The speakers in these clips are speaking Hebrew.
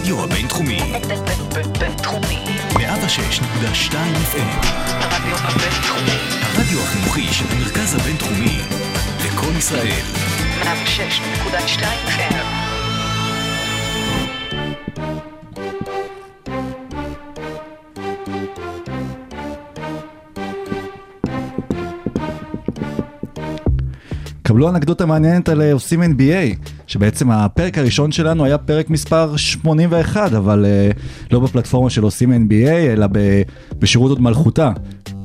הרדיו הבינתחומי. בינתחומי. 106.2 FM. הרדיו הבינתחומי. הרדיו החינוכי של המרכז הבינתחומי. לקום ישראל. 106.2 FM. קבלו אנקדוטה מעניינת על אה, עושים NBA, שבעצם הפרק הראשון שלנו היה פרק מספר 81, אבל uh, לא בפלטפורמה של עושים NBA, אלא בשירות עוד מלכותה.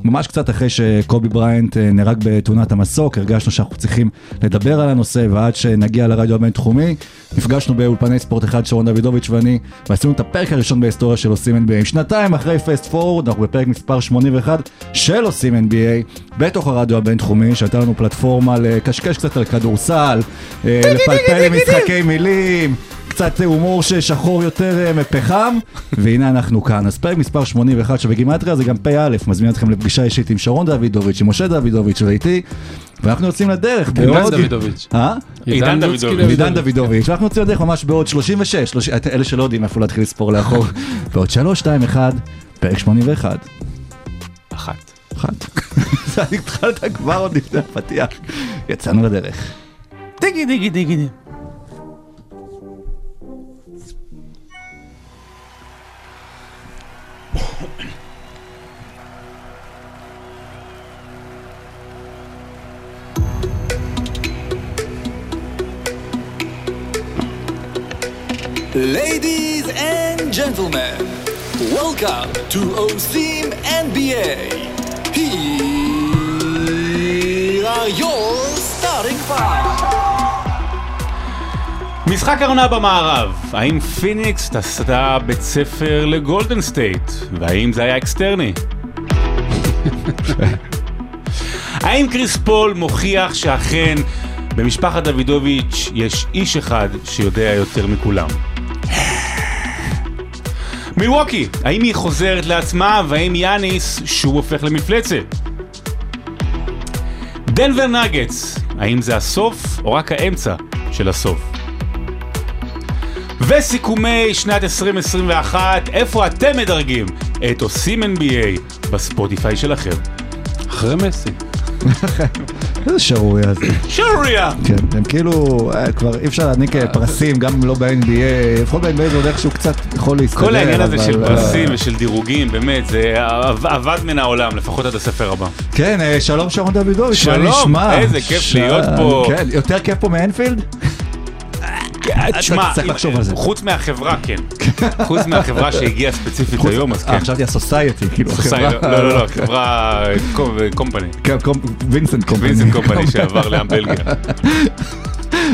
ממש קצת אחרי שקובי בריינט אה, נהרג בתאונת המסוק, הרגשנו שאנחנו צריכים לדבר על הנושא, ועד שנגיע לרדיו הבינתחומי, נפגשנו באולפני ספורט אחד, שרון דוידוביץ' ואני, ועשינו את הפרק הראשון בהיסטוריה של עושים NBA. שנתיים אחרי פייסט פורוד, אנחנו בפרק מספר 81 של עושים NBA, בתוך הרדיו הבינתחומי, שהייתה לנו פלטפורמה לקשקש קצת על כדורסל, אה, לפלפל עם משחקי מילים. קצת הומור ששחור יותר אה, מפחם, והנה אנחנו כאן. אז פרק מספר 81 שבגימטריה זה גם פ"א, מזמין אתכם לפגישה אישית עם שרון דוידוביץ', עם משה דוידוביץ' ואיתי, ואנחנו יוצאים לדרך בעוד... דוידוביץ'. אה? עידן דוידוביץ'. עידן דוידוביץ', ואנחנו יוצאים לדרך ממש בעוד 36, 30, את- אלה שלא יודעים איפה להתחיל לספור לאחור, בעוד 3, 2, 1, פרק 81. אחת. אחת. זה התחלת כבר עוד לפני הפתיח. יצאנו לדרך. דיגי דיגי דיגי Ladies and gentlemen, welcome to OSIM NBA. Here are your starting five. משחק העונה במערב, האם פיניקס עשתה בית ספר לגולדן סטייט? והאם זה היה אקסטרני? האם קריס פול מוכיח שאכן במשפחת דוידוביץ' יש איש אחד שיודע יותר מכולם? מילווקי, האם היא חוזרת לעצמה והאם יאניס שוב הופך למפלצת? דנבר נגטס, האם זה הסוף או רק האמצע של הסוף? וסיכומי שנת 2021, איפה אתם מדרגים את עושים NBA בספוטיפיי שלכם? אחרי מסי. איזה שערוריה זה. שוריה! כן, הם כאילו, אה, כבר אי אפשר להעניק אה, פרסים, גם לא ב-NBA, לפחות ב-NBA זה עוד איכשהו קצת יכול להסתדר. כל העניין הזה של אה, פרסים ושל דירוגים, באמת, זה אבד מן העולם, לפחות עד הספר הבא. כן, שלום שרון דוידוביץ', שלום? איזה כיף להיות פה. כן, יותר כיף פה מאנפילד? תשמע. חוץ מהחברה, כן. חוץ מהחברה שהגיעה ספציפית היום, אז אה, כן. חשבתי הסוסייטי, כאילו, החברה- לא, לא, לא, חברה קומפני. כן, קום- וינסנט קומפני. וינסנט קומפני שעבר לעם בלגיה.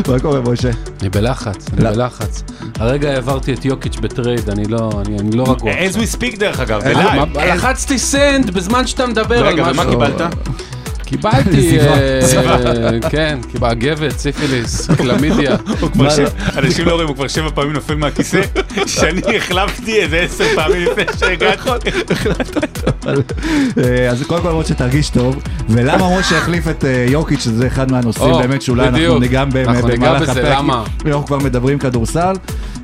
מה קורה משה? אני בלחץ, אני לא. בלחץ. הרגע העברתי את יוקיץ' ב trade, אני לא אני- אני לא רגוע. as we speak דרך אגב, אה, לחצתי send בזמן שאתה מדבר על רגע, ומה משהו. קיבלת? קיבלתי. אה, כן, קיבל גבת, סיפיליס, קלמידיה. לא? אנשים לא רואים, הוא כבר שבע פעמים נופל מהכיסא, שאני החלפתי איזה עשר פעמים לפני שהגעתי. אבל, אה, אז קודם כל משה תרגיש טוב, ולמה משה החליף את אה, יוקיץ' שזה אחד מהנושאים באמת שאולי אנחנו. ניגע במהלך הפרק? אנחנו כבר מדברים כדורסל,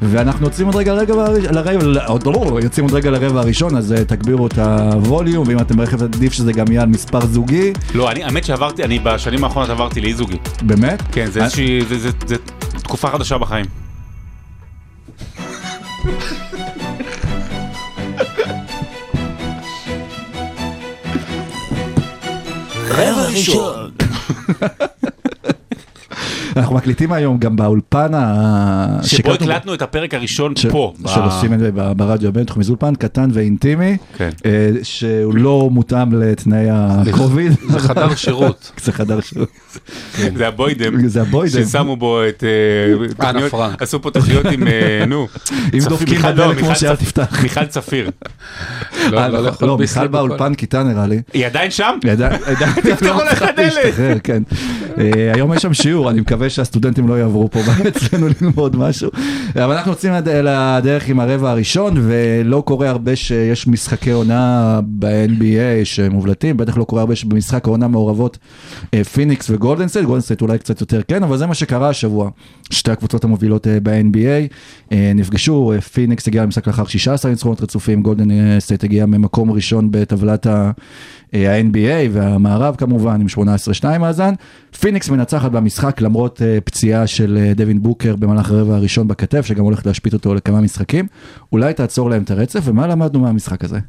ואנחנו יוצאים עוד רגע לרבע הראשון, לא, יוצאים עוד רגע לרבע הראשון, אז תגבירו את הווליום, ואם אתם ברכב עדיף שזה גם יהיה על מספר זוגי, לא, אני, האמת שעברתי, אני בשנים האחרונות עברתי לאי זוגי. באמת? כן, זה איזושהי, זה- זה- זה תקופה חדשה בחיים. רבע ראשון. אנחנו מקליטים היום גם באולפן ה... שבו הקלטנו את הפרק הראשון ש- פה. של עושים את זה ברדיו הבינתחומי, זה אולפן קטן ואינטימי, כן. אה, שהוא לא מותאם לתנאי הקוביד. זה חדר שירות. זה חדר שירות. זה הבוידם. זה הבוידם. ששמו בו את... אה, תוכניות- פרנק. עשו פה תוכניות עם, אה, נו. אם דופקים בדלת לא, כמו שאל תפתח. מיכל צפיר. לא, אה, לא לא, ביסלי מיכל באולפן כיתה נראה לי. היא עדיין שם? ידע- ידע- תפתחו לא לך דלת. אה, היום יש שם שיעור, אני מקווה שהסטודנטים לא יעברו פה אצלנו ללמוד משהו. אבל אנחנו יוצאים לד- לדרך עם הרבע הראשון, ולא קורה הרבה שיש משחקי עונה ב-NBA שמובלטים, בטח לא קורה הרבה שבמשחק העונה מעורבות פיניקס וגולדנסט, גולדנסט אולי קצת יותר כן, אבל זה מה שקרה השבוע. שתי הקבוצות המובילות אה, ב-NBA אה, נפגשו, פיניקס הגיע למשחק לאחר 16 ניצחונות רצופים, גולדן סטייט הגיע ממקום ראשון בטבלת ה... ה-NBA והמערב כמובן עם 18-2 מאזן. פיניקס מנצחת במשחק למרות אה, פציעה של אה, דווין בוקר במהלך הרבע הראשון בכתף שגם הולך להשבית אותו לכמה משחקים. אולי תעצור להם את הרצף ומה למדנו מהמשחק הזה?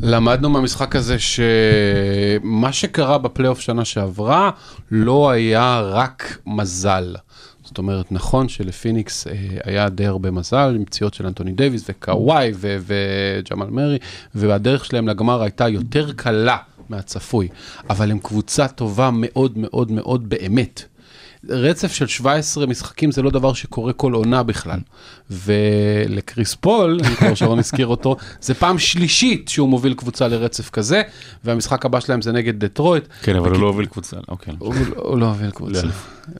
למדנו מהמשחק הזה שמה שקרה בפלייאוף שנה שעברה לא היה רק מזל. זאת אומרת, נכון שלפיניקס אה, היה די הרבה מזל עם פציעות של אנטוני דייוויס וקוואי וג'מאל מרי, והדרך שלהם לגמר הייתה יותר קלה מהצפוי, אבל הם קבוצה טובה מאוד מאוד מאוד באמת. רצף של 17 משחקים זה לא דבר שקורה כל עונה בכלל. ולקריס פול, כמו שרון הזכיר אותו, זה פעם שלישית שהוא מוביל קבוצה לרצף כזה, והמשחק הבא שלהם זה נגד דטרויט. כן, אבל הוא לא הוביל קבוצה, אוקיי. הוא הוא לא הוביל קבוצה.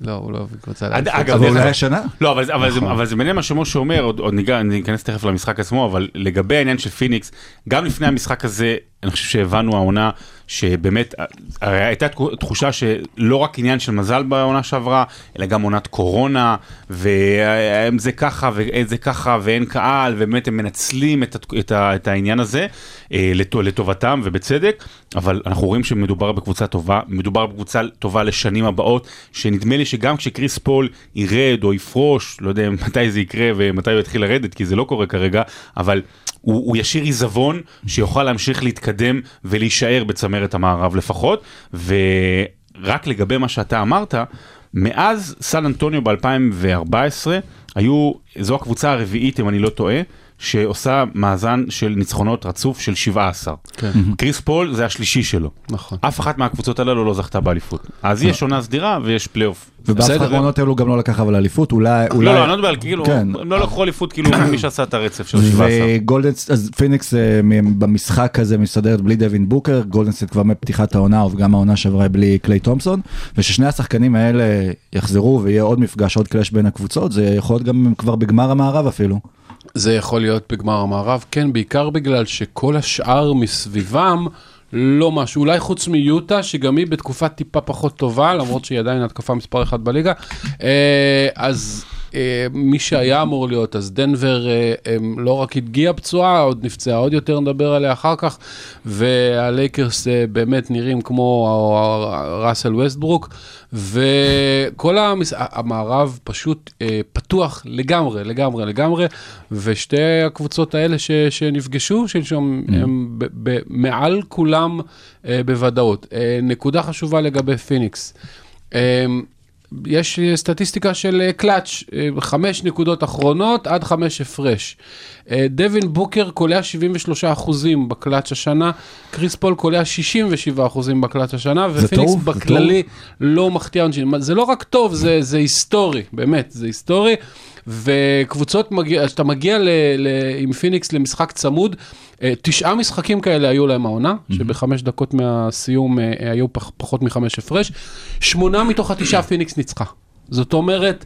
לא, הוא לא הוביל קבוצה. אגב, אולי השנה? לא, אבל, זה- אבל, זה, אבל זה מעניין מה שמשה אומר, עוד, ניכנס תכף למשחק עצמו, אבל לגבי העניין של פיניקס, גם לפני המשחק הזה, אני חושב שהבנו העונה, שבאמת, הרי הייתה תחושה שלא רק עניין של מזל בעונה שעברה, אלא גם עונת קורונה, ואם זה ככה ואין זה ככה ואין קהל, ובאמת הם מנצלים את, הת- את, ה- את העניין הזה אה, לטו- לטובתם ובצדק, אבל אנחנו רואים שמדובר בקבוצה טובה, מדובר בקבוצה טובה לשנים הבאות, שנדמה לי שגם כשקריס פול ירד או יפרוש, לא יודע מתי זה יקרה ומתי הוא יתחיל לרדת, כי זה לא קורה כרגע, אבל הוא, הוא ישאיר עיזבון שיוכל להמשיך להתקדם ולהישאר בצמרת המערב לפחות, ורק לגבי מה שאתה אמרת, מאז סן אנטוניו ב-2014, היו, זו הקבוצה הרביעית, אם אני לא טועה, שעושה מאזן של ניצחונות רצוף של 17. כן. קריס פול זה השלישי שלו. נכון. אף אחת מהקבוצות הללו לא זכתה באליפות. אז יש עונה סדירה ויש פלייאוף. ובאף בסדר. העונות האלו גם לא לקח אבל אליפות, אולי... לא, אולי... לא, אני לא מדבר על כאילו, כן. הם לא לקחו אליפות כאילו מי שעשה את הרצף של 17. וגולדן סטייט, אז פיניקס אה, במשחק הזה מסתדרת בלי דווין בוקר, גולדן סטייט כבר מפתיחת העונה וגם העונה שעברה בלי קליי תומפסון, וששני השחקנים האלה יחזרו ויהיה עוד מפגש, עוד clash בין הקבוצות, זה יכול להיות גם כבר בגמר המערב אפילו. זה יכול להיות בגמר המערב, כן, בעיקר בגלל שכל השאר מסביבם לא משהו, אולי חוץ מיוטה, שגם היא בתקופה טיפה פחות טובה, למרות שהיא עדיין התקפה מספר אחת בליגה. אה, אז מי שהיה אמור להיות, אז דנבר אה, לא רק הגיעה פצועה, עוד נפצעה עוד יותר, נדבר עליה אחר כך, והלייקרס אה, באמת נראים כמו ראסל ווסטברוק, וכל המס... המערב פשוט אה, פתוח לגמרי, לגמרי, לגמרי, ושתי הקבוצות האלה ש... שנפגשו, שלשום, הם ב... ב... מעל כולם אה, בוודאות. אה, נקודה חשובה לגבי פיניקס. אה, יש סטטיסטיקה של אה, קלאץ', אה, חמש נקודות אחרונות עד חמש הפרש. אה, דווין בוקר קולע 73 אחוזים בקלאץ' השנה, קריס פול קולע 67 אחוזים בקלאץ' השנה, ופיניקס טוב? בכללי לא מחטיא עונשין. זה לא רק טוב, זה, זה היסטורי, באמת, זה היסטורי. וקבוצות, מגיע, כשאתה מגיע ל, ל, עם פיניקס למשחק צמוד, אה, תשעה משחקים כאלה היו להם העונה, שבחמש דקות מהסיום אה, היו פח, פחות מחמש הפרש. שמונה מתוך התשעה פיניקס ניצחה. זאת אומרת,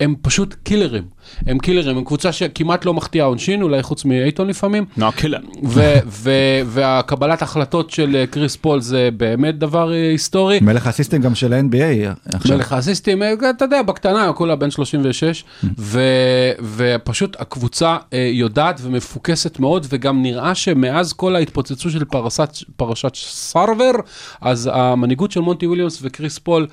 הם פשוט קילרים. הם קילרים, הם קבוצה שכמעט לא מחטיאה עונשין, אולי חוץ מאייטון לפעמים. נו, killer. ו- ו- והקבלת החלטות של אה, קריס פול זה באמת דבר אה, היסטורי. מלך האסיסטים גם של ה-NBA עכשיו. מלך האסיסטים, אה, אתה יודע, בקטנה, כולה בן 36, ו- ופשוט הקבוצה יודעת ומפוקסת מאוד, וגם נראה שמאז כל ההתפוצצות של פרשת, פרשת סרבר, אז המנהיגות של מונטי וויליאמס וקריס פול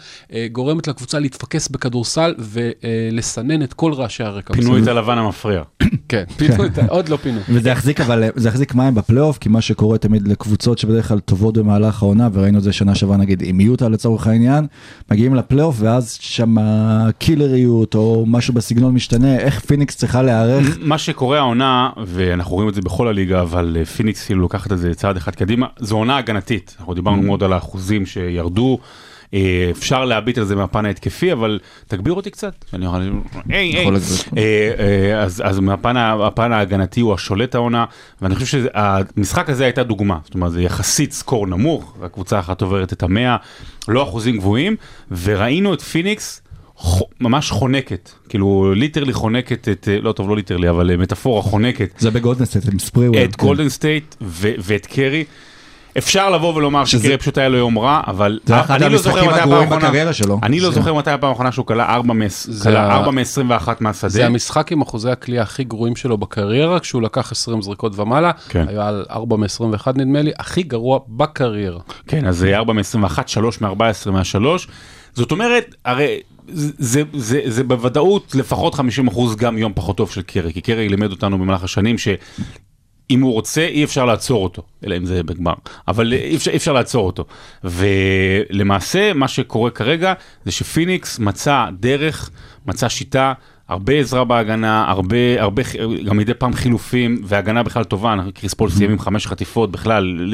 גורמת לקבוצה להתפקס בכדורסל ולסנן את כל רעשי הרקע. פינו את הלבן המפריע. כן, פינו את ה... עוד לא פינו. וזה יחזיק אבל זה יחזיק מים בפלייאוף כי מה שקורה תמיד לקבוצות שבדרך כלל טובות במהלך העונה וראינו את זה שנה שעברה נגיד עם יוטה לצורך העניין מגיעים לפלייאוף ואז שם קילריות או משהו בסגנון משתנה איך פיניקס צריכה להיערך מה שקורה העונה, ואנחנו רואים את זה בכל הליגה, אבל אה, פיניקס כאילו לוקחת את זה צעד אחד קדימה, זו עונה הגנתית. אנחנו דיברנו מאוד על האחוזים שירדו. אה, אפשר להביט על זה מהפן ההתקפי, אבל תגביר אותי קצת. שאני אוכל... היי, היי. אה, אה, אז, מהפן ההגנתי הוא השולט העונה, ואני חושב שהמשחק הזה הייתה דוגמה, זאת אומרת זה יחסית score נמוך, רק קבוצה אחת עוברת את המאה, לא אחוזים גבוהים, וראינו את פיניקס ח- ממש חונקת, כאילו literally חונקת את, לא טוב לא literally, אבל מטאפורה חונקת זה בגולדן סטייט, הם ספריו. את גולדן סטייט ואת קרי. אפשר לבוא ולומר שזה- שקרי פשוט היה לו יום רע, אבל אני לא זוכר מתי הפעם האחרונה- שלו. אני לא זוכר מתי הפעם האחרונה שהוא כלה 4 זה ה- מ-21 מהשדה. זה המשחק עם אחוזי הקליעה הכי גרועים שלו בקריירה, כשהוא לקח 20 זריקות ומעלה, כן. היה על 4 מ-21 נדמה לי, הכי גרוע בקריירה. כן, אז זה 4 מ-21, 3 מ-14 מה-3. זאת אומרת, הרי זה, זה, זה, זה בוודאות לפחות 50% גם יום פחות טוב של קרי, כי קרי לימד אותנו במהלך השנים שאם הוא רוצה אי אפשר לעצור אותו, אלא אם זה בגמר, אבל אי אפשר, אי אפשר לעצור אותו. ולמעשה מה שקורה כרגע זה שפיניקס מצא דרך, מצא שיטה. הרבה עזרה בהגנה, הרבה, הרבה, גם מדי פעם חילופים, והגנה בכלל טובה, קריס פול סיים עם חמש חטיפות בכלל,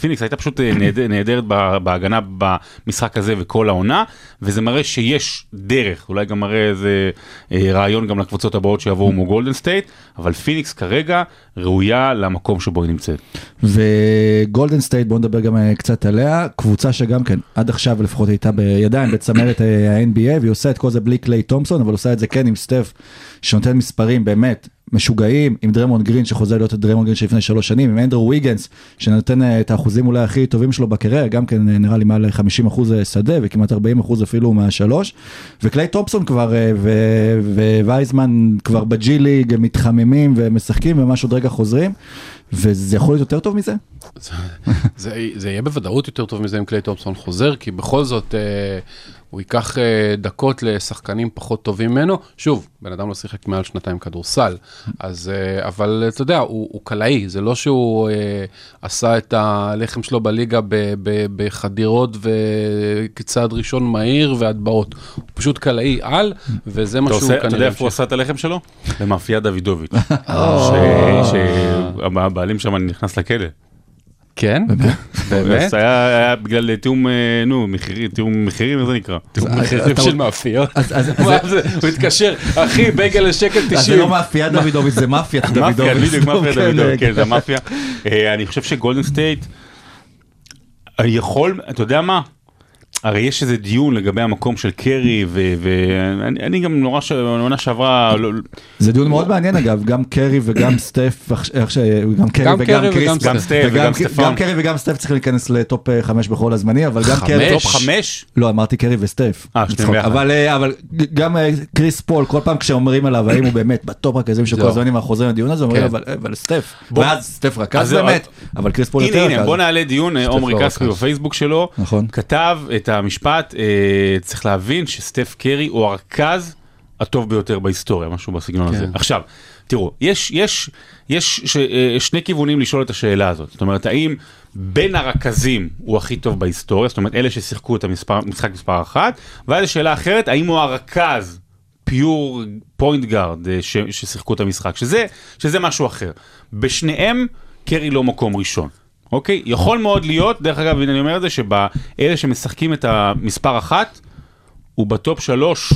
פיניקס הייתה פשוט אה, נהד- נהדרת ב- בהגנה במשחק הזה וכל העונה, וזה מראה שיש דרך, אולי גם מראה איזה אה, רעיון גם לקבוצות הבאות שיבואו כמו גולדן סטייט, אבל פיניקס כרגע ראויה למקום שבו היא נמצאת. וגולדן סטייט בוא נדבר גם אה, קצת עליה. קבוצה שגם כן עד עכשיו לפחות הייתה בידיים בצמרת ה-NBA והיא עושה את כל זה בלי קליי תומפסון אבל עושה את זה כן סטף שנותן מספרים באמת משוגעים עם דרמון גרין שחוזר להיות דרמון גרין שלפני שלוש שנים עם אנדרו ויגנס שנותן אה, את האחוזים אולי הכי טובים שלו בקריירה גם כן אה, נראה לי מעל 50 אחוז שדה וכמעט 40 אחוז אפילו מהשלוש וקליי תומפסון כבר אה, ווייזמן כבר בג'י ליג הם מתחממים ומשחקים וממש עוד רגע חוזרים. וזה יכול להיות יותר טוב מזה? זה, זה יהיה בוודאות יותר טוב מזה אם קליי תומפסון חוזר, כי בכל זאת אה, הוא ייקח אה, דקות לשחקנים פחות טובים ממנו. שוב, בן אדם לא שיחק מעל שנתיים כדורסל, אז, אה, אבל אתה יודע, הוא, הוא קלעי, זה לא שהוא אה, עשה את הלחם שלו בליגה ב, ב, בחדירות וכצעד ראשון מהיר והטבעות. הוא פשוט קלעי על, וזה מה שהוא כנראה... אתה יודע איפה הוא. עשה את הלחם שלו? במאפייה דוידוביץ'. אה. שהבעלים שם נכנס לכלא. כן? באמת? זה היה בגלל תיאום, אה, נו, מחירים, תיאום מחירים, איך זה נקרא? מחירים של מאפיות. הוא התקשר, אחי, בייגל לשקל אז זה 90. לא מאפייה דוידוביץ', זה מאפיית מאפיה, דוידוביץ'. בדיוק, מאפיה כן, דוידוביץ', כן. כן, זה המאפיה. אה, אני חושב שגולדן סטייט, יכול, אתה יודע מה? הרי יש איזה דיון לגבי המקום של קרי, ואני אני גם נורא, ש- העונה שעברה, לא- זה דיון מאוד מעניין אגב, גם קרי וגם סטף, איך ש... גם קרי גם וגם קרי קריס, וגם גם סטף וגם- סטפן. גם קרי וגם סטף צריכים להיכנס ל top אה, חמש בכל הזמני, אבל גם קרי... top חמש? לא, אמרתי קרי וסטף. אה. אבל אה, אבל גם אה, קריס פול, כל פעם כשאומרים עליו האם הוא באמת ב top רכזים של כל זהו. הזמנים, אנחנו חוזרים לדיון הזה, אומרים כן. אבל אבל סטף. בוא- ואז סטף אז רכז באמת, אבל קריס פול יותר הנה, הנה, רכז. בוא נעלה דיון, אה, עומרי לא כספי רכז. בפייסבוק שלו, נכון. כתב את המשפט, אה, צריך להבין שסטף קרי הוא הרכז הטוב ביותר בהיסטוריה, משהו בסגנון כן. הזה. עכשיו, תראו, יש, יש, יש ש, אה, שני כיוונים לשאול את השאלה הזאת. זאת אומרת, האם בין הרכזים הוא הכי טוב בהיסטוריה, זאת אומרת, אלה ששיחקו את המספר, משחק מספר אחת, ואז שאלה אחרת, האם הוא הרכז pure point guard ששיחקו את המשחק, שזה, שזה משהו אחר. בשניהם קרי לא מקום ראשון. אוקיי? יכול מאוד להיות, דרך אגב, אני אומר את זה, שבאלה שמשחקים את המספר אחת, הוא ב top שלוש,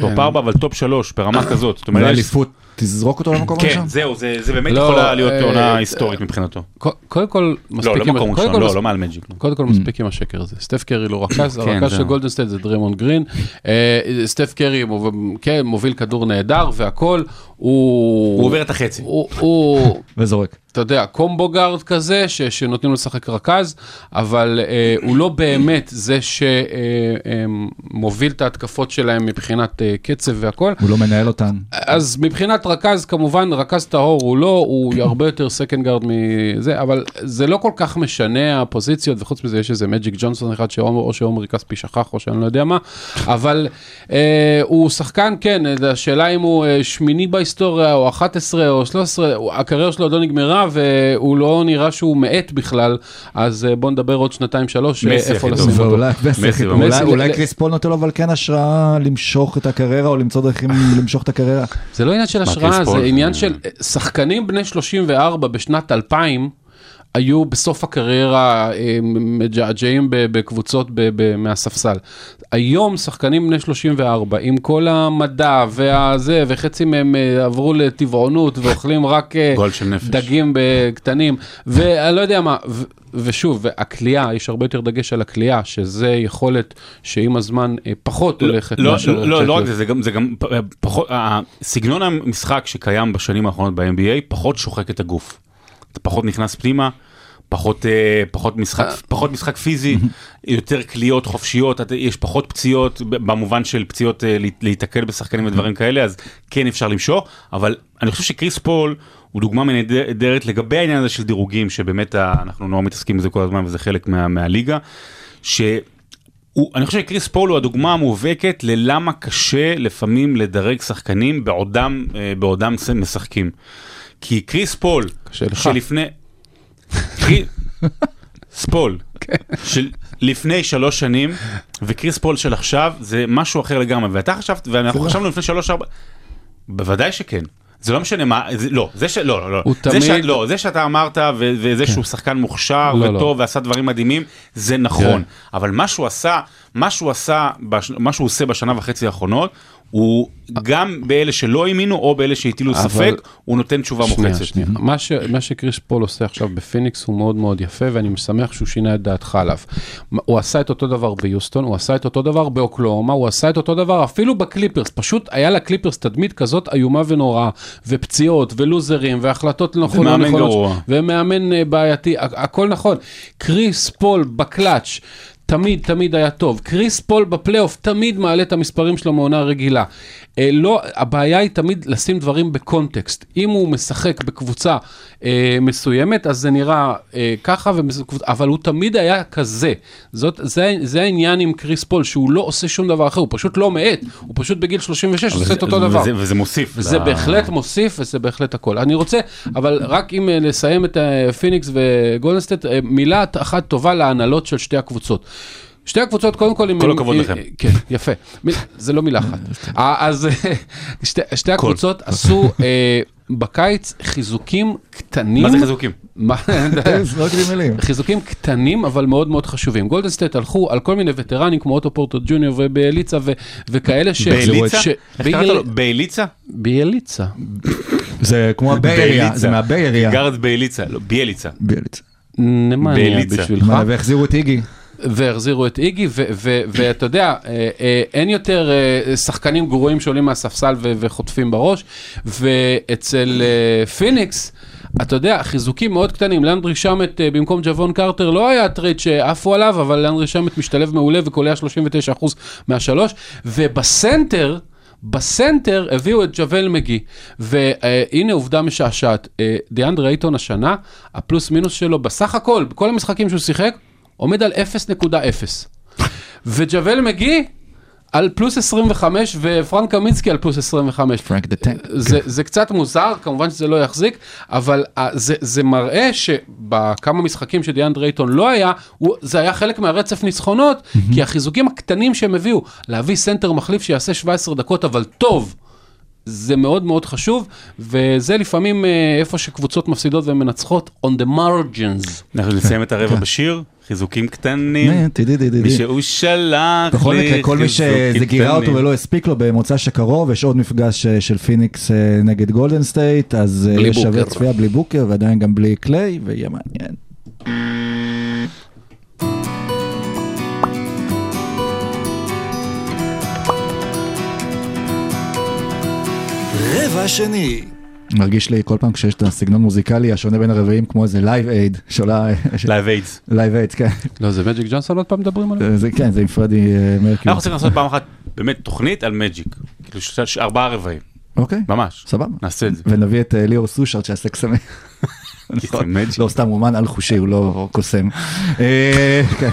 top ארבע, אבל top שלוש, ברמה כזאת. זאת אומרת, והאליפות תזרוק אותו למקום כן, הראשון? זהו, זה זה באמת לא, להיות אה, עונה אה, היסטורית מבחינתו. ק- קודם כל, מספיק לא, לא עם- מקום ראשון, כל לא, לא מעל מג'יק. לא. קודם כל מספיק עם השקר הזה, סטף קרי לא רכז, כן, הרכז של. גולדן סטייט זה דריימונד גרין, אה, סטף קרי מוב- כן, מוביל כדור נהדר והכל, הוא... הוא עובר את החצי. הוא- הוא... וזורק. אתה יודע, combo guard כזה, ש, שנותנים לו לשחק רכז, אבל אה, הוא לא באמת זה שמוביל את ההתקפות שלהם מבחינת אה, קצב והכל. הוא לא מנהל אותן. אז מבחינת רכז, כמובן, רכז טהור הוא לא, הוא הרבה יותר second guard מזה, אבל זה לא כל כך משנה הפוזיציות, וחוץ מזה יש איזה מג'יק ג'ונסון אחד, שעומר, או שעומרי כספי שכח, או שאני לא יודע מה, אבל אה, הוא שחקן, כן, השאלה אם הוא אה, שמיני בהיסטוריה, או 11, או 13, הוא- הקריירה שלו עוד לא נגמרה, והוא לא נראה שהוא מאט בכלל, אז אה, בוא נדבר עוד שנתיים, שלוש, אה, איפה לשים. אותו. אולי- קריס פול נותן לו אבל כן השראה למשוך את הקריירה או למצוא דרכים למשוך את הקריירה. זה לא עניין של השראה, זה? עניין של שחקנים בני 34 בשנת 2000, היו בסוף הקריירה אה, מג'עג'עים בקבוצות מהספסל. היום שחקנים בני 34 עם כל המדע והזה וחצי מהם אה, עברו לטבעונות ואוכלים רק אה. דגים בקטנים ואני לא יודע מה. ו- ושוב, והכלייה, יש הרבה יותר דגש על הכלייה, שזה יכולת שעם הזמן אה, פחות הולכת לא, לא, לא, לא רק. זה, זה גם, זה גם פחות, סגנון המשחק שקיים בשנים האחרונות ב-NBA פחות שוחק את הגוף. אתה פחות נכנס פנימה, פחות, אה, פחות, משחק, פחות משחק פיזי, יותר קליעות חופשיות, יש פחות פציעות, במובן של פציעות אה, להיתקל בשחקנים ודברים כאלה, אז כן אפשר למשוך, אבל אני חושב שקריס פול הוא דוגמה נהדרת לגבי העניין הזה של דירוגים, שבאמת אנחנו נורא מתעסקים בזה כל הזמן וזה חלק מה, מהליגה, ש... הוא, אני חושב שקריס פול הוא הדוגמה המובהקת ללמה קשה לפעמים לדרג שחקנים בעודם, אה, בעודם משחקים. כי קריס פול, קשה לך. שלפני... קריס פול, של לפני שלוש שנים, וקריס פול של עכשיו, זה משהו אחר לגמרי. ואתה חשבת, ואנחנו חשבנו לפני שלוש ארבע... בוודאי שכן. זה לא משנה מה, זה, לא, זה ש... לא, לא, לא. זה תמיד- ש, לא, זה שאתה אמרת, ו, וזה שהוא שחקן מוכשר לא, לא. וטוב ועשה דברים מדהימים, זה נכון. כן. אבל מה שהוא עשה, מה שהוא עשה, בש... מה שהוא עושה בשנה וחצי האחרונות, הוא גם באלה שלא האמינו, או באלה שהטילו אבל- ספק, הוא נותן תשובה שנייה, מוחצת. שנייה. מה, ש, מה שקריס פול עושה עכשיו בפיניקס הוא מאוד מאוד יפה ואני משמח שהוא שינה את דעתך עליו. הוא עשה את אותו דבר ביוסטון, הוא עשה את אותו דבר באוקלהומה, הוא עשה את אותו דבר אפילו בקליפרס, פשוט היה לקליפרס תדמית כזאת איומה ונוראה, ופציעות ולוזרים והחלטות לא ומאמן נכונות, גרוע. ומאמן אה, בעייתי, הכל נכון. קריס פול בקלאץ'. תמיד תמיד היה טוב. קריס פול בפלייאוף תמיד מעלה את המספרים שלו מעונה רגילה. אה, לא, הבעיה היא תמיד לשים דברים ב context. אם הוא משחק בקבוצה אה, מסוימת, אז זה נראה אה, ככה, ומס- אבל הוא תמיד היה כזה. זאת, זה, זה העניין עם קריס פול, שהוא לא עושה שום דבר אחר, הוא פשוט לא מאט, הוא פשוט בגיל 36 עושה את אותו דבר. וזה, וזה מוסיף. זה ל- בהחלט מוסיף וזה בהחלט הכל. אני רוצה, אבל רק אם אה, לסיים את אה, פיניקס וגולדן סטייט, אה, מילה אחת טובה להנהלות של שתי הקבוצות. שתי הקבוצות קודם כל, כל הכבוד עם- לכם. כן, יפה. זה לא מילה אחת. אה, אז אה, שתי- שתי הקבוצות עשו אה, בקיץ חיזוקים קטנים. מה זה חיזוקים? מילים. חיזוקים קטנים אבל מאוד מאוד חשובים. גולדן סטייט הלכו על כל מיני וטרנים כמו אוטו פורטר ג'וניור ובאליצה וכאלה ש... באליצה? איך קראת לו? באליצה? באליצה. זה כמו הביי אריה, זה מהביי אריה. גרד באליצה, לא, ביאליצה. ביאליצה. באליצה. בשבילך? מה, והחזירו את איגי. והחזירו את איגי, ואתה יודע, אה, אה, אין יותר אה, שחקנים גרועים שעולים מהספסל וחוטפים בראש, ואצל פיניקס, אתה יודע, חיזוקים מאוד קטנים, לנדרי שמט במקום ג'וון קרטר לא היה trade שעפו עליו, אבל לנדרי שמט משתלב מעולה וקולע 39% מהשלוש, ובסנטר, בסנטר הביאו את ג'אוול מגי, והנה עובדה משעשעת, דיאנדרה אייטון השנה, הפלוס מינוס שלו בסך הכל, בכל המשחקים שהוא שיחק, עומד על 0.0. וג'אוול מגי על פלוס 25 ופרנק קמינסקי על פלוס 25. Frank the Tank. זה, זה קצת מוזר, כמובן שזה לא יחזיק, אבל uh, זה, זה מראה שבכמה משחקים שדיאנדרה אייטון לא היה, הוא, זה היה חלק מהרצף ניצחונות, כי החיזוקים הקטנים שהם הביאו, להביא סנטר מחליף שיעשה 17 דקות, אבל טוב. זה מאוד מאוד חשוב, וזה לפעמים אה, איפה שקבוצות מפסידות והן מנצחות, on the margins. אנחנו נסיים את הרבע בשיר, חיזוקים קטנים. תדעי, מי שהוא שלח בכל לי מקרה, כל מי שזה גירה אותו. ולא הספיק לו במוצ"ש שקרוב, יש עוד מפגש אה, של פיניקס אה, נגד גולדן סטייט, אז אה, בלי יש שווה. צפייה בלי בוקר ועדיין גם בלי קליי, ויהיה מעניין. רבע שני. מרגיש לי כל פעם כשיש את הסגנון מוזיקלי השונה בין הרבעים כמו איזה Live Aid שעולה Live AIDS. Live Aid כן לא, זה מג'יק ג'ונסון עוד פעם מדברים עליו? זה כן זה עם פרדי אה, מרקיורי אנחנו צריכים לעשות פעם אחת באמת תוכנית על מג'יק. כאילו ארבעה רבעים. אוקיי ממש. סבבה נעשה את זה. ונביא את אה, ליאור סושארד שיעשה קסמים. מג'יק. לא סתם אומן על חושי הוא לא קוסם. אה, כן,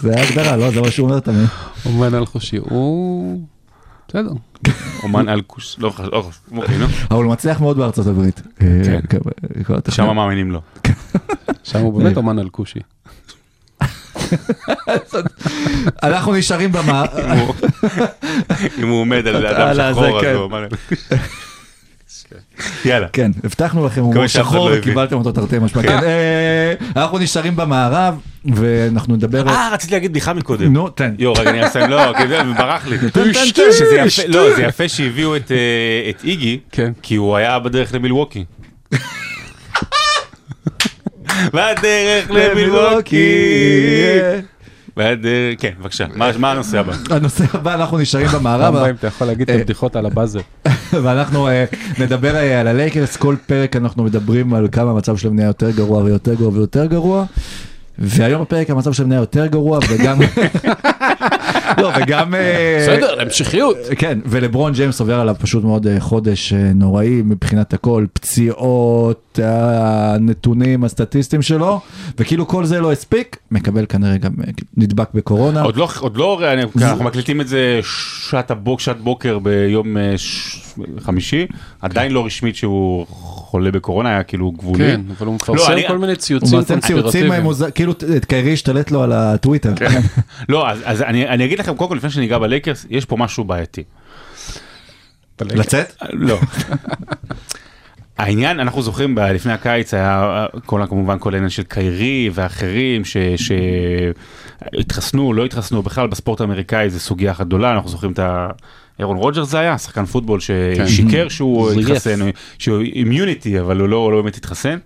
זה ההגדרה לא זה מה שהוא אומר תמיד. אומן על חושי, הוא... בסדר. אומן על כוס. לא חשוב. לא. אוקיי. אבל הוא מצליח מאוד בארצות הברית. אה, כן. כן, התוכנית. שם מאמינים לו. שם הוא באמת אומן על כושי. אנחנו נשארים במה... אם הוא עומד על אדם שחור, אז כן. הוא אומן כוס. יאללה. כן, הבטחנו לכם הומור שחור לא. וקיבלתם אותו תרתי משמע. כן, אה, אנחנו נשארים במערב ואנחנו נדבר... אה, רציתי להגיד בדיחה מקודם. נו, תן. יו, רגע, אני אסיים, לא, ברח לי. תן, תן, שזה תן. יפה, לא, זה יפה שהביאו את, אה, את איגי, כן. כי הוא היה בדרך למילווקי. בדרך למילווקי. בדרך, כן, בבקשה, מה מה הנושא הבא? הנושא הבא, אנחנו נשארים במערב. רמב"ם, אתה יכול להגיד את אה, הבדיחות על הבאזר. ואנחנו אה, נדבר אה, על הלייקרס, כל פרק אנחנו מדברים על כמה המצב שלהם נהיה יותר גרוע ויותר גרוע ויותר גרוע. והיום בפרק המצב שלהם נהיה יותר גרוע וגם... לא, וגם... אה, בסדר, להמשכיות. כן, ולברון ג'יימס עובר עליו פשוט מאוד אה, חודש אה, נוראי מבחינת הכל, פציעות, הנתונים הסטטיסטיים שלו, וכאילו כל זה לא הספיק, מקבל כנראה גם נדבק בקורונה. עוד לא, עוד לא, אני- אנחנו מקליטים את זה שעת הבוק, שעת בוקר ביום אה, ש- חמישי, עדיין לא רשמית שהוא חולה בקורונה, היה כאילו גבולי. כן, אבל הוא לא, מפרסם אני- כל מיני הוא ציוצים מעשה ציוצים קונספירטיביים. מוזר, כאילו את קיירי השתלט לו על הטוויטר. לא, אז, אז אני, אני אגיד לכם, קודם כל, לפני שניגע בלייקרס, יש פה משהו בעייתי. לצאת? לא. העניין, אנחנו זוכרים, לפני הקיץ היה כל, כמובן כל העניין של קיירי ואחרים שהתחסנו, לא התחסנו, בכלל בספורט האמריקאי זה סוגיה אחת גדולה, אנחנו זוכרים את ה... ארון רוג'רס זה היה, שחקן פוטבול ששיקר שהוא זייף. התחסן, שהוא immunity, אבל הוא לא, לא באמת התחסן.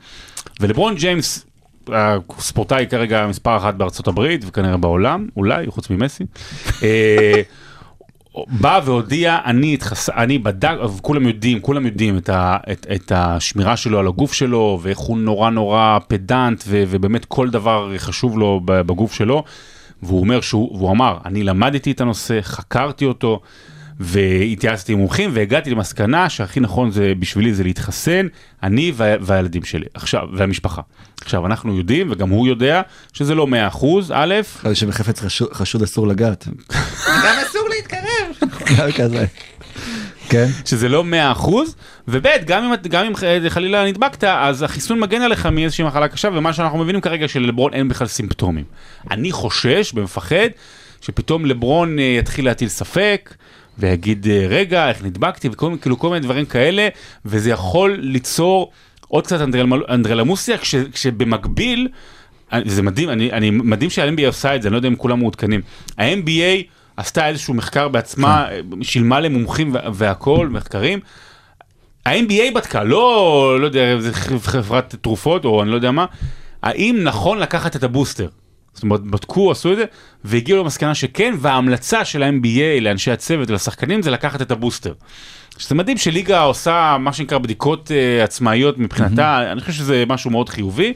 ולברון ג'יימס, הספורטאי כרגע מספר אחת בארצות הברית וכנראה בעולם, אולי, חוץ ממסי. בא והודיע, אני התחס... אני בדק, כולם יודעים, כולם יודעים את, ה... את, את השמירה שלו על הגוף שלו, ואיך הוא נורא נורא פדנט, ו... ובאמת כל דבר חשוב לו ב- בגוף שלו. והוא אומר שהוא, והוא אמר, אני למדתי את הנושא, חקרתי אותו, והתייעצתי עם מומחים, והגעתי למסקנה שהכי נכון זה בשבילי זה להתחסן, אני וה... והילדים שלי, עכשיו, והמשפחה. עכשיו, אנחנו יודעים, וגם הוא יודע, שזה לא 100%, א', אחרי שבחפץ חשוד- חשוד אסור לגעת. גם אסור להתקרב. כזה. כן. שזה לא 100% וב' גם אם, גם אם חלילה נדבקת אז החיסון מגן עליך מאיזושהי מחלה קשה ומה שאנחנו מבינים כרגע שלברון אין בכלל סימפטומים. אני חושש ומפחד שפתאום לברון אה, יתחיל להטיל ספק ויגיד אה, רגע איך נדבקתי וכל כאילו כל מיני דברים כאלה וזה יכול ליצור עוד קצת אנדרל, אנדרלמוסיה כש, כשבמקביל אני- זה מדהים, אני, אני מדהים שה-NBA עושה את זה, אני לא יודע אם כולם מעודכנים. ה-NBA עשתה איזשהו מחקר בעצמה, שילמה למומחים וה- והכל, מחקרים. ה-NBA בדקה, לא, לא יודע, חברת תרופות או אני לא יודע מה, האם נכון לקחת את הבוסטר? זאת אומרת, בדקו, עשו את זה, והגיעו למסקנה שכן, וההמלצה של ה-NBA לאנשי הצוות ולשחקנים זה לקחת את הבוסטר. שזה מדהים שליגה עושה מה שנקרא בדיקות uh, עצמאיות מבחינתה, אני חושב שזה משהו מאוד חיובי,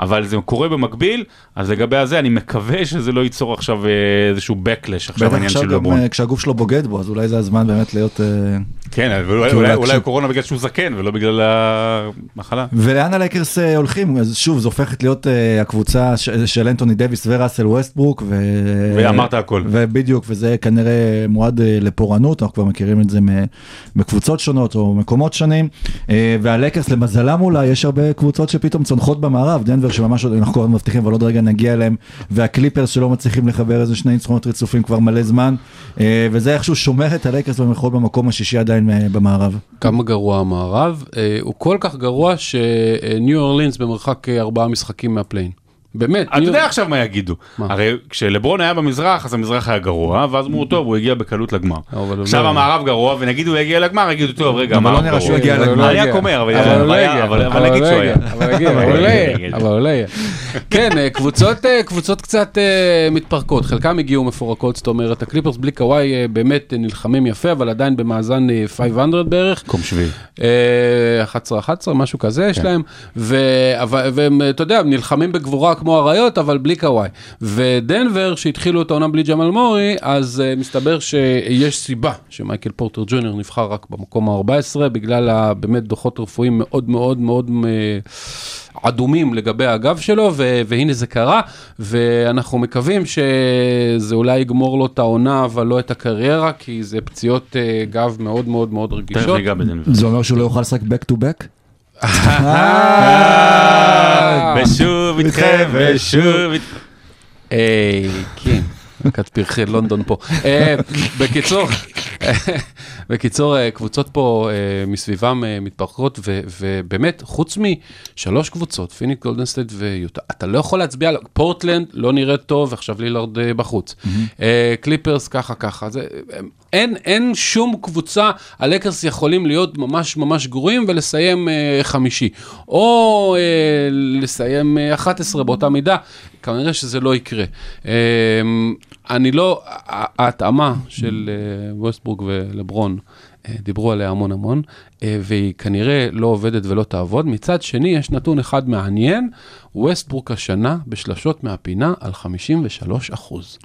אבל זה קורה במקביל, אז לגבי הזה אני מקווה שזה לא ייצור עכשיו אה, איזשהו backlash עכשיו בעניין עכשיו של לברון. אה, כשהגוף שלו בוגד בו, אז אולי זה הזמן באמת להיות... אה, כן, אבל אולי- כאילו אולי-. אולי קורונה בגלל שהוא זקן ולא בגלל המחלה. ולאן הלייקרס הולכים? אז שוב, זו הופכת להיות הקבוצה ש- של אנטוני דוויס וראסל ווסטברוק. ו... ואמרת הכל. ובדיוק, וזה כנראה מועד לפורענות, אנחנו כבר מכירים את זה מקבוצות שונות או מקומות שונים. והלייקרס, למזלם אולי, יש הרבה קבוצות שפתאום צונחות במערב, דנבר שממש עוד- אנחנו כבר מבטיחים, אבל עוד רגע נגיע אליהם, והקליפרס שלא מצליחים לחבר איזה שני ניצחונות רצופים כבר מלא זמן, אה, וזה איכשהו שומר את הלייקרס במחול במקום השישי עדיין אה, במערב. כמה גרוע המערב, אה, הוא כל כך גרוע שניו אורלינס במרחק ארבעה משחקים מה play-in. באמת, אתה יודע עכשיו מה יגידו. מה? הרי כשלברון היה במזרח, אז המזרח היה גרוע, ואז אמרו, טוב, הוא הגיע בקלות לגמר. הוא עכשיו לא- המערב גרוע, ונגיד הוא יגיע לגמר, יגידו, טוב, רגע, אבל לא המערב נראה שהוא גרוע." יגיע לגמר. לא אני רק הגיע. אומר, אבל אבל הוא לא היה- הגיע, אבל- הוא נגיד לא שהוא היה. אבל הוא לא לא יהיה. כן, אה, קבוצות, אה, קבוצות קצת אה, מתפרקות, חלקם הגיעו מפורקות, זאת אומרת, הקליפרס בלי קוואי אה, באמת אה, נלחמים יפה, אבל עדיין במאזן אה, 500 בערך. מקום שביעי. אה, 11-11, משהו כזה כן. יש להם, ו- אבל- והם, אתה יודע, נלחמים בגבורה כמו אריות, אבל בלי קוואי. ודנבר, שהתחילו את העונה בלי ג'מאל מורי, אז uh, מסתבר שיש סיבה שמייקל פורטר ג'וניור נבחר רק במקום ה-14, בגלל ה- באמת דוחות רפואיים מאוד מאוד מאוד אה, אדומים לגבי הגב שלו, ו- והנה זה קרה, ואנחנו מקווים שזה אולי יגמור לו את העונה, אבל לא את הקריירה, כי זה פציעות אה, גב מאוד מאוד מאוד רגישות. זה אומר שהוא לא יוכל לשחק back to back? ושוב איתכם, ושוב איתכם. היי, כן, מכת פרחי לונדון פה. אה, בקיצור, בקיצור, אה, קבוצות פה אה, מסביבם אה, מתפרקות, ו- ובאמת, חוץ משלוש קבוצות, פיניקס, גולדן סטייט ויוטה, אתה לא יכול להצביע, פורטלנד לא נראית טוב, עכשיו לילארד בחוץ. קליפרס ככה ככה, זה, אין, אין שום קבוצה, הלקרס יכולים להיות ממש ממש גרועים ולסיים אה, חמישי, או אה, לסיים אה, 11 באותה מידה, כנראה שזה לא יקרה. אה, אני לא, ההתאמה של אה, ווסטבורג ולברון, אה, דיברו עליה המון המון, אה, והיא כנראה לא עובדת ולא תעבוד. מצד שני, יש נתון אחד מעניין, ווסטבורג השנה בשלשות מהפינה על 53 אחוז.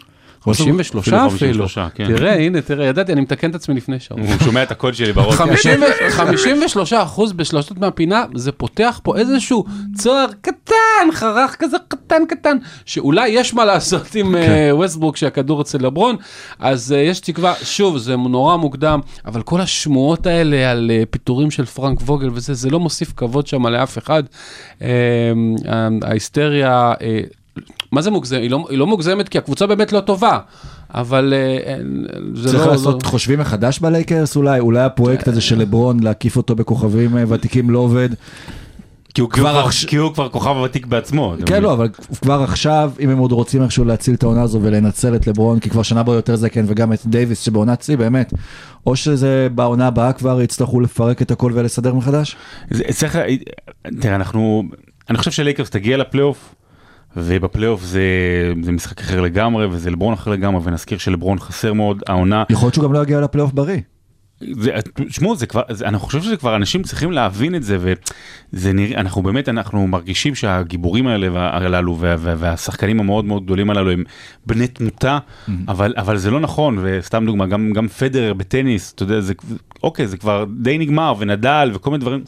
53 אפילו אפילו. 53, כן. תראה, הנה, תראה, ידעתי, אני מתקן את עצמי לפני שעות. הוא שומע את הקול שלי בראש. 53 אחוז בשלושות מהפינה, זה פותח פה איזשהו צוהר קטן, חרך כזה קטן קטן, שאולי יש מה לעשות עם אה, ווסטבורג שהכדור אצל לברון, אז אה, יש תקווה, שוב, זה נורא מוקדם, אבל כל השמועות האלה על אה, פיטורים של פרנק ווגל וזה, זה לא מוסיף כבוד שם לאף אחד. ההיסטריה... מה זה מוגזם? היא לא, היא לא מוגזמת כי הקבוצה באמת לא טובה, אבל אה, אין- זה צריך לא... לעשות לא- חושבים מחדש בלייקרס אולי, אולי הפרויקט הזה של לברון, להקיף אותו בכוכבים אה, ותיקים לא עובד. כי הוא כבר כבר- עכשיו- כי הוא כבר כוכב ותיק בעצמו. כן? לא, אבל כבר עכשיו, אם הם עוד רוצים איכשהו להציל את העונה הזו ולנצל את לברון, כי כבר שנה בו יותר זקן, וגם את דייוויס שבעונת שיא, באמת, או שזה בעונה הבאה כבר יצטרכו לפרק את הכל ולסדר מחדש? זה צריך, תראה, אנחנו, אני חושב שלייקרס תגיע לפלייאוף, ובפלייאוף זה, זה משחק אחר לגמרי, וזה לברון אחר לגמרי, ונזכיר שלברון חסר מאוד, העונה, יכול להיות שהוא גם לא יגיע לפלייאוף בריא. זה, שמעו, זה כבר, זה, אני חושב שזה כבר, אנשים צריכים להבין את זה, וזה נראה, אנחנו באמת, אנחנו מרגישים שהגיבורים האלה הללו, וה, וה, והשחקנים המאוד מאוד גדולים הללו הם בני תמותה, אבל, אבל זה לא נכון, וסתם דוגמה, גם, גם פדרר בטניס, אתה יודע, זה, אוקיי, זה כבר די נגמר, ונדל וכל מיני דברים.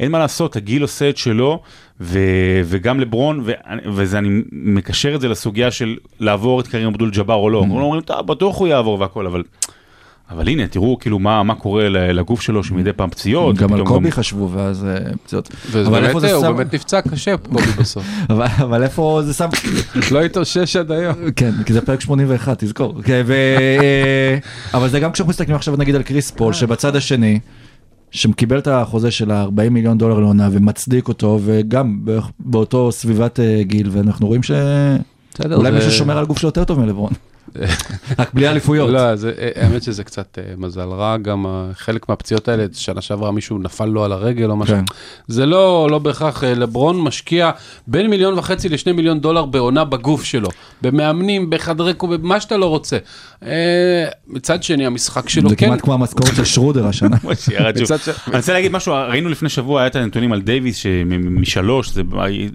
אין מה לעשות, הגיל עושה את שלו, ו, וגם לברון, ו, וזה, אני מקשר את זה לסוגיה של לעבור את קרים אבדול ג'אבר או לא. אומרים, "טוב, בטוח הוא יעבור והכל, אבל... אבל הנה, תראו כאילו מה, מה קורה לגוף שלו שמדי פעם פציעות. גם על קובי חשבו, ואז אה, פציעות. אבל איפה זה הוא שם- באמת נפצע קשה, קובי בסוף. אבל- אבל איפה זה שם... לא התאושש עד היום. כן, כי זה פרק 81, תזכור. כן, ו... אה, אבל זה גם כשאנחנו מסתכלים עכשיו נגיד על קריס פול, שבצד השני, שקיבל את החוזה של ה-40 מיליון דולר לעונה ומצדיק אותו, וגם באותו סביבת אה, גיל, ואנחנו רואים בסדר, שאולי זה- מישהו שומר על גוף שלו יותר טוב מלברון. רק בלי אליפויות. לא, זה- האמת שזה קצת אה, מזל רע, גם אה, חלק מהפציעות האלה, שנה שעברה מישהו נפל לו על הרגל או משהו. כן. זה לא, לא בהכרח, אה, לברון משקיע בין מיליון וחצי לשני מיליון דולר בעונה בגוף שלו, במאמנים, בחדרי קוב, במה שאתה לא רוצה. מצד שני, המשחק שלו זה כן... כמעט כמו המשכורת של שרודר השנה. אני רוצה להגיד משהו, ראינו לפני שבוע, היה את הנתונים על דייוויס, שמשלוש, זה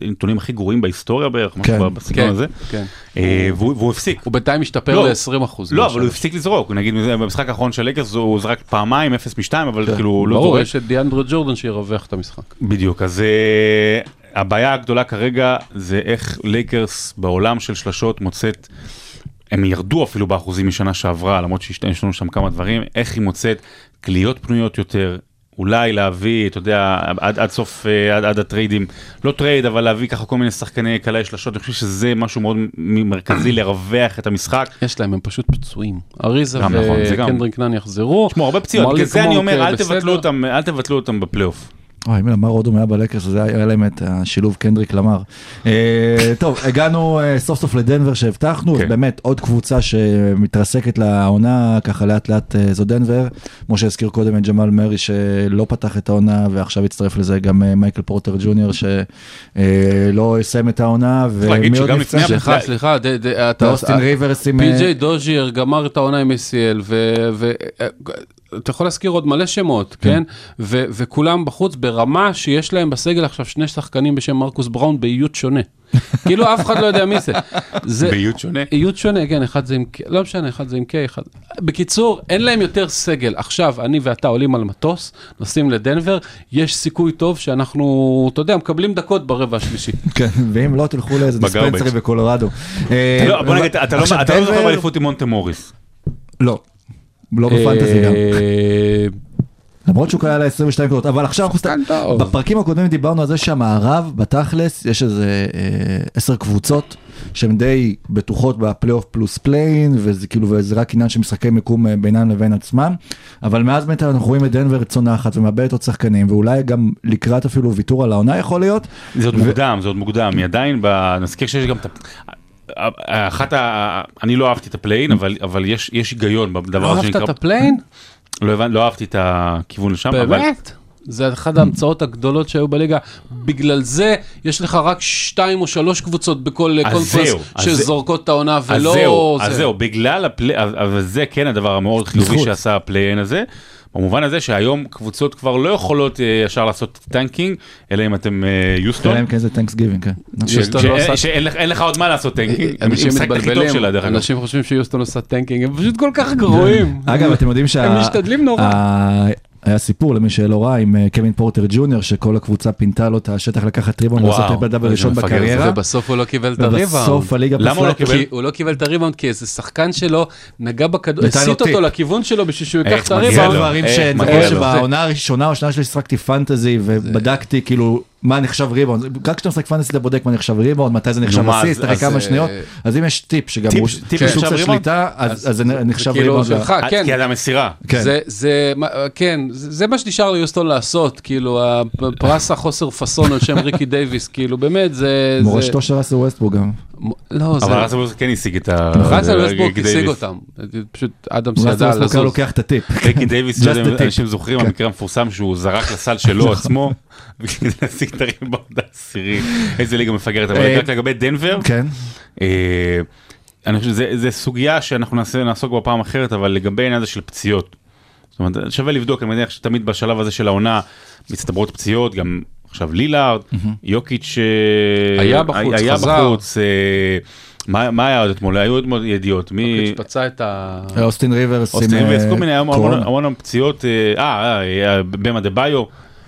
הנתונים הכי גרועים בהיסטוריה בערך. משהו בסגנון כן, הזה. כן. אה, והוא הפסיק. הוא בינתיים משתפר לא. ל-20 אחוז. לא, אבל הוא הפסיק לזרוק, נגיד במשחק האחרון של לקרס הוא זרק פעמיים 0 מ-2, אבל כאילו הוא לא ברור, זורק. יש את דיאנדרו ג'ורדן שירווח את המשחק. בדיוק, אז אה, הבעיה הגדולה כרגע זה איך לייקרס בעולם של שלשות מוצאת, הם ירדו אפילו באחוזים משנה שעברה, למרות שיש לנו שם כמה דברים, איך היא מוצאת קליעות פנויות יותר. אולי להביא, אתה יודע, עד, עד סוף, אה, עד, עד הטריידים, לא trade, אבל להביא ככה כל מיני שחקני קלעי שלשות, אני חושב שזה משהו מאוד מרכזי לרווח את המשחק. יש להם, הם פשוט פצועים. אריזה גם נכון, נאן יחזרו. תשמעו, הרבה פציעות, בגלל זה אני אומר, אה, אל. תבטלו אותם, אל תבטלו אותם בפלייאוף. וואי, אם למאר אודום היה בלייקרס, אז היה להם את השילוב קנדריק למר. אה, טוב, הגענו אה, סוף סוף לדנבר שהבטחנו, כן. באמת עוד קבוצה שמתרסקת לעונה, ככה לאט לאט אה, זו דנבר. כמו שהזכיר קודם את ג'מאל מרי שלא פתח את העונה, ועכשיו הצטרף לזה גם מייקל פורטר ג'וניור שלא יסיים את העונה. להגיד ומי עוד שגם? לפני סליחה. סליחה, אתה... ואוסטין ריברס עם... פי.ג'יי דוז'יר גמר את העונה עם ACL, ואתה יכול להזכיר עוד מלא שמות, כן? ו- וכולם בחוץ ברמה שיש להם בסגל עכשיו שני שחקנים בשם מרקוס בראון באיות שונה. כאילו אף אחד לא יודע מי זה. זה באיות שונה. איות שונה, כן, אחד זה עם K, לא משנה, אחד זה עם K, אחד... בקיצור, אין להם יותר סגל. עכשיו, אני ואתה עולים על מטוס, נוסעים לדנבר, יש סיכוי טוב שאנחנו, אתה יודע, מקבלים דקות ברבע השלישי. כן, ואם לא תלכו לאיזה. דיספנסרי בקולורדו. אה, לא, בוא נגיד, אתה לא אתה לא זוכר באליפות עם מונטה מוריס. לא. לא ב fantasy גם. אה, למרות שהוא קלע לה 22 נקודות, אבל עכשיו אנחנו סתם. בפרקים הקודמים דיברנו על זה שהמערב, בתכלס, יש איזה אה, עשר קבוצות שהן די בטוחות בפלייאוף פלוס play-in, וזה כאילו, וזה רק עניין של משחקי מיקום אה, בינן לבין עצמם, אבל מאז באמת אנחנו רואים את דנבר צונחת ומאבדת עוד שחקנים, ואולי גם לקראת אפילו ויתור על העונה יכול להיות. זה עוד ו- מוקדם, זה עוד מוקדם, היא עדיין, ב- נזכיר שיש גם את ה... אחת ה... אני לא אהבתי את ה play-in, אבל, אבל יש, יש היגיון בדבר לא הזה אהבת שנקרא... את ה play-in? לא, הבנ... לא אהבתי את הכיוון לשם, אבל... באמת? זה אחת ההמצאות הגדולות שהיו בליגה. בגלל זה יש לך רק שתיים או שלוש קבוצות בכל אז אז זה- שזורקות את העונה אז ולא... זהו, זה. אז זהו, בגלל ה play-, אבל זה כן הדבר המאוד חיובי. שעשה ה play-in הזה. במובן הזה שהיום קבוצות כבר לא יכולות אה, ישר לעשות tanking, אלא אם אתם אה, יוסטון. אלא אם כן זה Tanksgiving, כן. לא שאין לך- עוד מה לעשות tanking. אנשים הכי טוב מתבלבלים. אנשים חושבים שיוסטון עושה tanking, הם פשוט כל כך גרועים. אגב, אתם יודעים שה... הם משתדלים נורא. היה סיפור למי שלא ראה עם אה, קווין פורטר ג'וניור, שכל הקבוצה פינתה לו את השטח לקחת ריבאונד וואו, לעשות טריפל דאבל איזה ראשון מפגר בקריירה. ובסוף הוא לא קיבל את הריבאונד. ובסוף הליגה למה הוא לא פסלה- קיבל? כי הוא לא קיבל את הריבאונד כי איזה שחקן שלו נגע בכדור, הסיט אותו. לכיוון שלו בשביל שהוא ייקח את מגיע זה לו? הריבאונד. דברים. שבעונה הראשונה או השנייה שלי שחקתי fantasy ובדקתי כאילו מה נחשב ריבאונד. רק כשאתה משחק fantasy אתה בודק מה נחשב ריבאונד, מתי זה נחשב אסיסט, אחרי כמה אה, שניות. אז אם יש טיפ שגם הוא טיפ סוג של? שליטה, אז זה נחשב כאילו ריבאונד. שלך, אה, כן. כי על המסירה. כן. זה, זה, מה- כן, זה מה שנשאר ליוסטון לעשות, כאילו, הפרס החוסר פאסון על שם ריקי דייוויס, כאילו, באמת, זה... מורשתו של ראסל ווסטבורג גם. לא, זה... אבל ראסל ווסטברוק כן השיג את ה... ראסל אה, ווסטברוק השיג. אותם, פשוט אדמס ראסל ידע ווסטברוק לזוז. לוקח את הטיפ. ריקי דייוויס, לא. אנשים זוכרים, כן. המקרה המפורסם שהוא זרק לסל שלו עצמו, כדי להשיג את הריבאונד העשירי. איזה ליגה מפגרת, אבל אה, רק לגבי דנבר, כן. אה, אני חושב שזה סוגיה שאנחנו נעשה- נעסוק בה פעם אחרת, אבל לגבי העניין הזה של פציעות. זאת אומרת, שווה לבדוק, אני מניח שתמיד בשלב הזה של העונה מצטברות פציעות, גם עכשיו לילארד, יוקיץ' אה, היה בחוץ, היה חזר. בחוץ, אה, מה מה היה עוד אתמול? היו אתמול ידיעות, מי... פצע את ה... אוסטין ריברס עם אוסטין ריברס, כל מיני, המון- פציעות, אה, אה, אה, באם אדבאיו,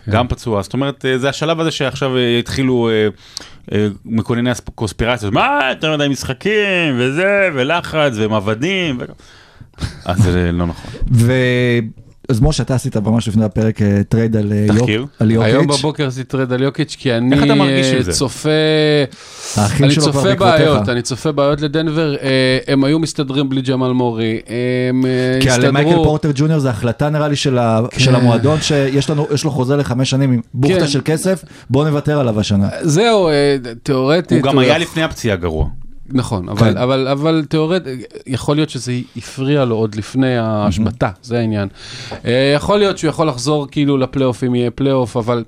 גם פצוע, זאת אומרת, אה, זה השלב הזה שעכשיו אה, התחילו אה, מקונני הקונספירציות, מה, יותר מדי משחקים, וזה, ולחץ, ומעבדים, ו- אז זה לא נכון. אז משה, אתה עשית ממש לפני הפרק אה, thread על אה, תחקיר. יוק- על היום יוקיץ'. בבוקר עשיתי thread על יוקיץ', כי אני איך אתה מרגיש עם אה, זה? צופה... אני צופה. בעיות, אני צופה בעיות לדנבר, אה, הם היו מסתדרים בלי ג'מאל מורי, הם אה, כי על מייקל הסתדרו... פורטר ג'וניור זה החלטה נראה לי של כן. המועדון שיש לו חוזה לחמש שנים עם כן. בוכטה של כסף, בוא נוותר עליו השנה. זהו, אה, תיאורטית... הוא גם היה יכול- לפני הפציעה גרוע. נכון, אבל, כן. אבל, אבל תיאורט, יכול להיות שזה הפריע לו עוד לפני ההשבתה, זה העניין. אה, יכול להיות שהוא יכול לחזור כאילו לפלייאוף אם יהיה פלייאוף, אבל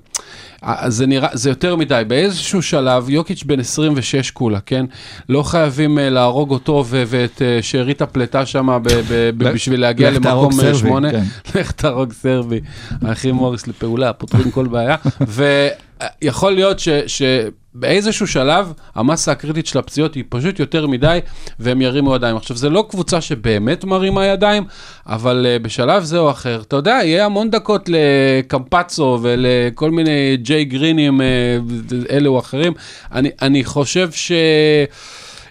אה, זה נראה, זה יותר מדי. באיזשהו שלב, יוקיץ' בן 26 כולה, כן? לא חייבים אה, להרוג אותו ו- ואת שארית הפלטה שם ב- ב- ב- בשביל להגיע למקום אה, סרבי, שמונה. כן. לך תהרוג סרבי, האחים מוריס לפעולה, פותרים כל בעיה. ויכול להיות ש... שבאיזשהו שלב המסה הקריטית של הפציעות היא פשוט יותר מדי, והם ירימו ידיים. עכשיו, זה לא קבוצה שבאמת מרימה ידיים, אבל uh, בשלב זה או אחר, אתה יודע, יהיה המון דקות לקמפצו ולכל מיני ג'יי גרינים, uh, אלה או אחרים. אני, אני חושב ש...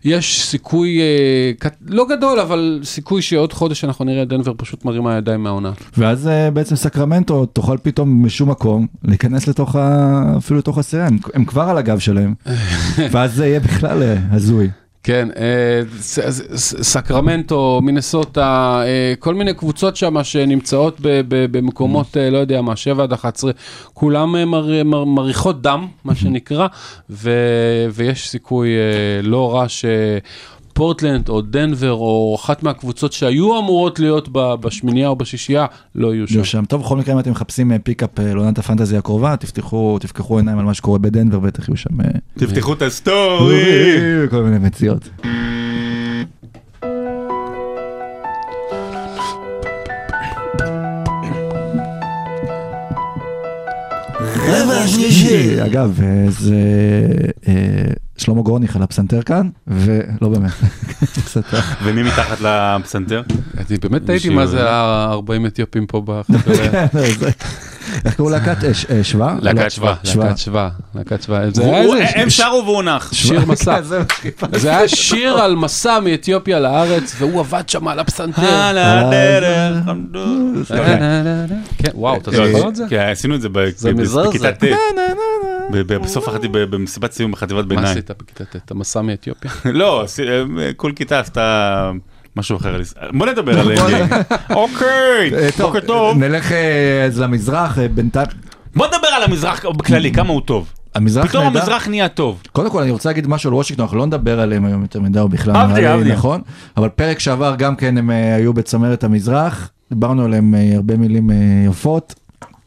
יש סיכוי, אה, לא גדול, אבל סיכוי שעוד חודש אנחנו נראה את דנבר פשוט מרימה ידיים מהעונה. ואז אה, בעצם סקרמנטו תוכל פתאום משום מקום להיכנס לתוך ה... אפילו לתוך הסירה, הם, הם כבר על הגב שלהם, ואז זה יהיה בכלל אה, הזוי. כן, אה, ס- סקרמנטו, מינסוטה, אה, כל מיני קבוצות שם שנמצאות במקומות, אה, לא יודע מה, 7 עד 11, כולם אה, מר- מר- מריחות דם, מה שנקרא, ו- ויש סיכוי אה, לא רע שפורטלנד או דנבר או אחת מהקבוצות שהיו אמורות להיות בשמינייה או בשישייה, לא יהיו שם. לא שם. טוב, בכל מקרה אם אתם מחפשים אה, pickup אה, לעונת הפנטזי הקרובה, תפתחו, תפקחו עיניים על מה שקורה בדנבר, בטח יהיו שם... אה, תפתחו את ה story. כל מיני מציאות. רבע שלישי. אגב, אה, זה אה, שלמה גורניך על הפסנתר כאן, ולא באמת. ומי מתחת לפסנתר? אני באמת תהיתי מישהו- מה זה ה-40 אתיופים פה בחדר. איך קראו להקת אה, ש- אה, שווה? להקת שווה. להקת שווה, להקת שווה. זה הוא- היה הוא- איזה הם שרו והוא נח. שיר מסע. כן, זה מה היה שיר על מסע מאתיופיה לארץ, והוא עבד שם על הפסנתר. על הדרך עמדו. וואו, אתה לא, זוכר את זה? כן, עשינו את זה. בכיתה ט'. בסוף החטיבה, במסיבת סיום בחטיבת מה ביניים. עשית בכיתה ט'? אתה מסע מאתיופיה? לא, אה, כל כיתה עשתה משהו אחר. בוא נדבר על NBA. אוקיי, אה, בוקר טוב. נלך אה, אז למזרח, אה, בינתיים. בוא נדבר על המזרח בכללי, כמה הוא טוב. המזרח פתאום נהדר. המזרח נהיה טוב. קודם כל אני רוצה להגיד משהו על וושינגטון, אנחנו לא נדבר עליהם היום יותר מדי או בכלל, אהבתי, אהבתי. נכון? אבל פרק שעבר גם כן הם היו בצמרת המזרח, דיברנו עליהם הרבה מילים יפות,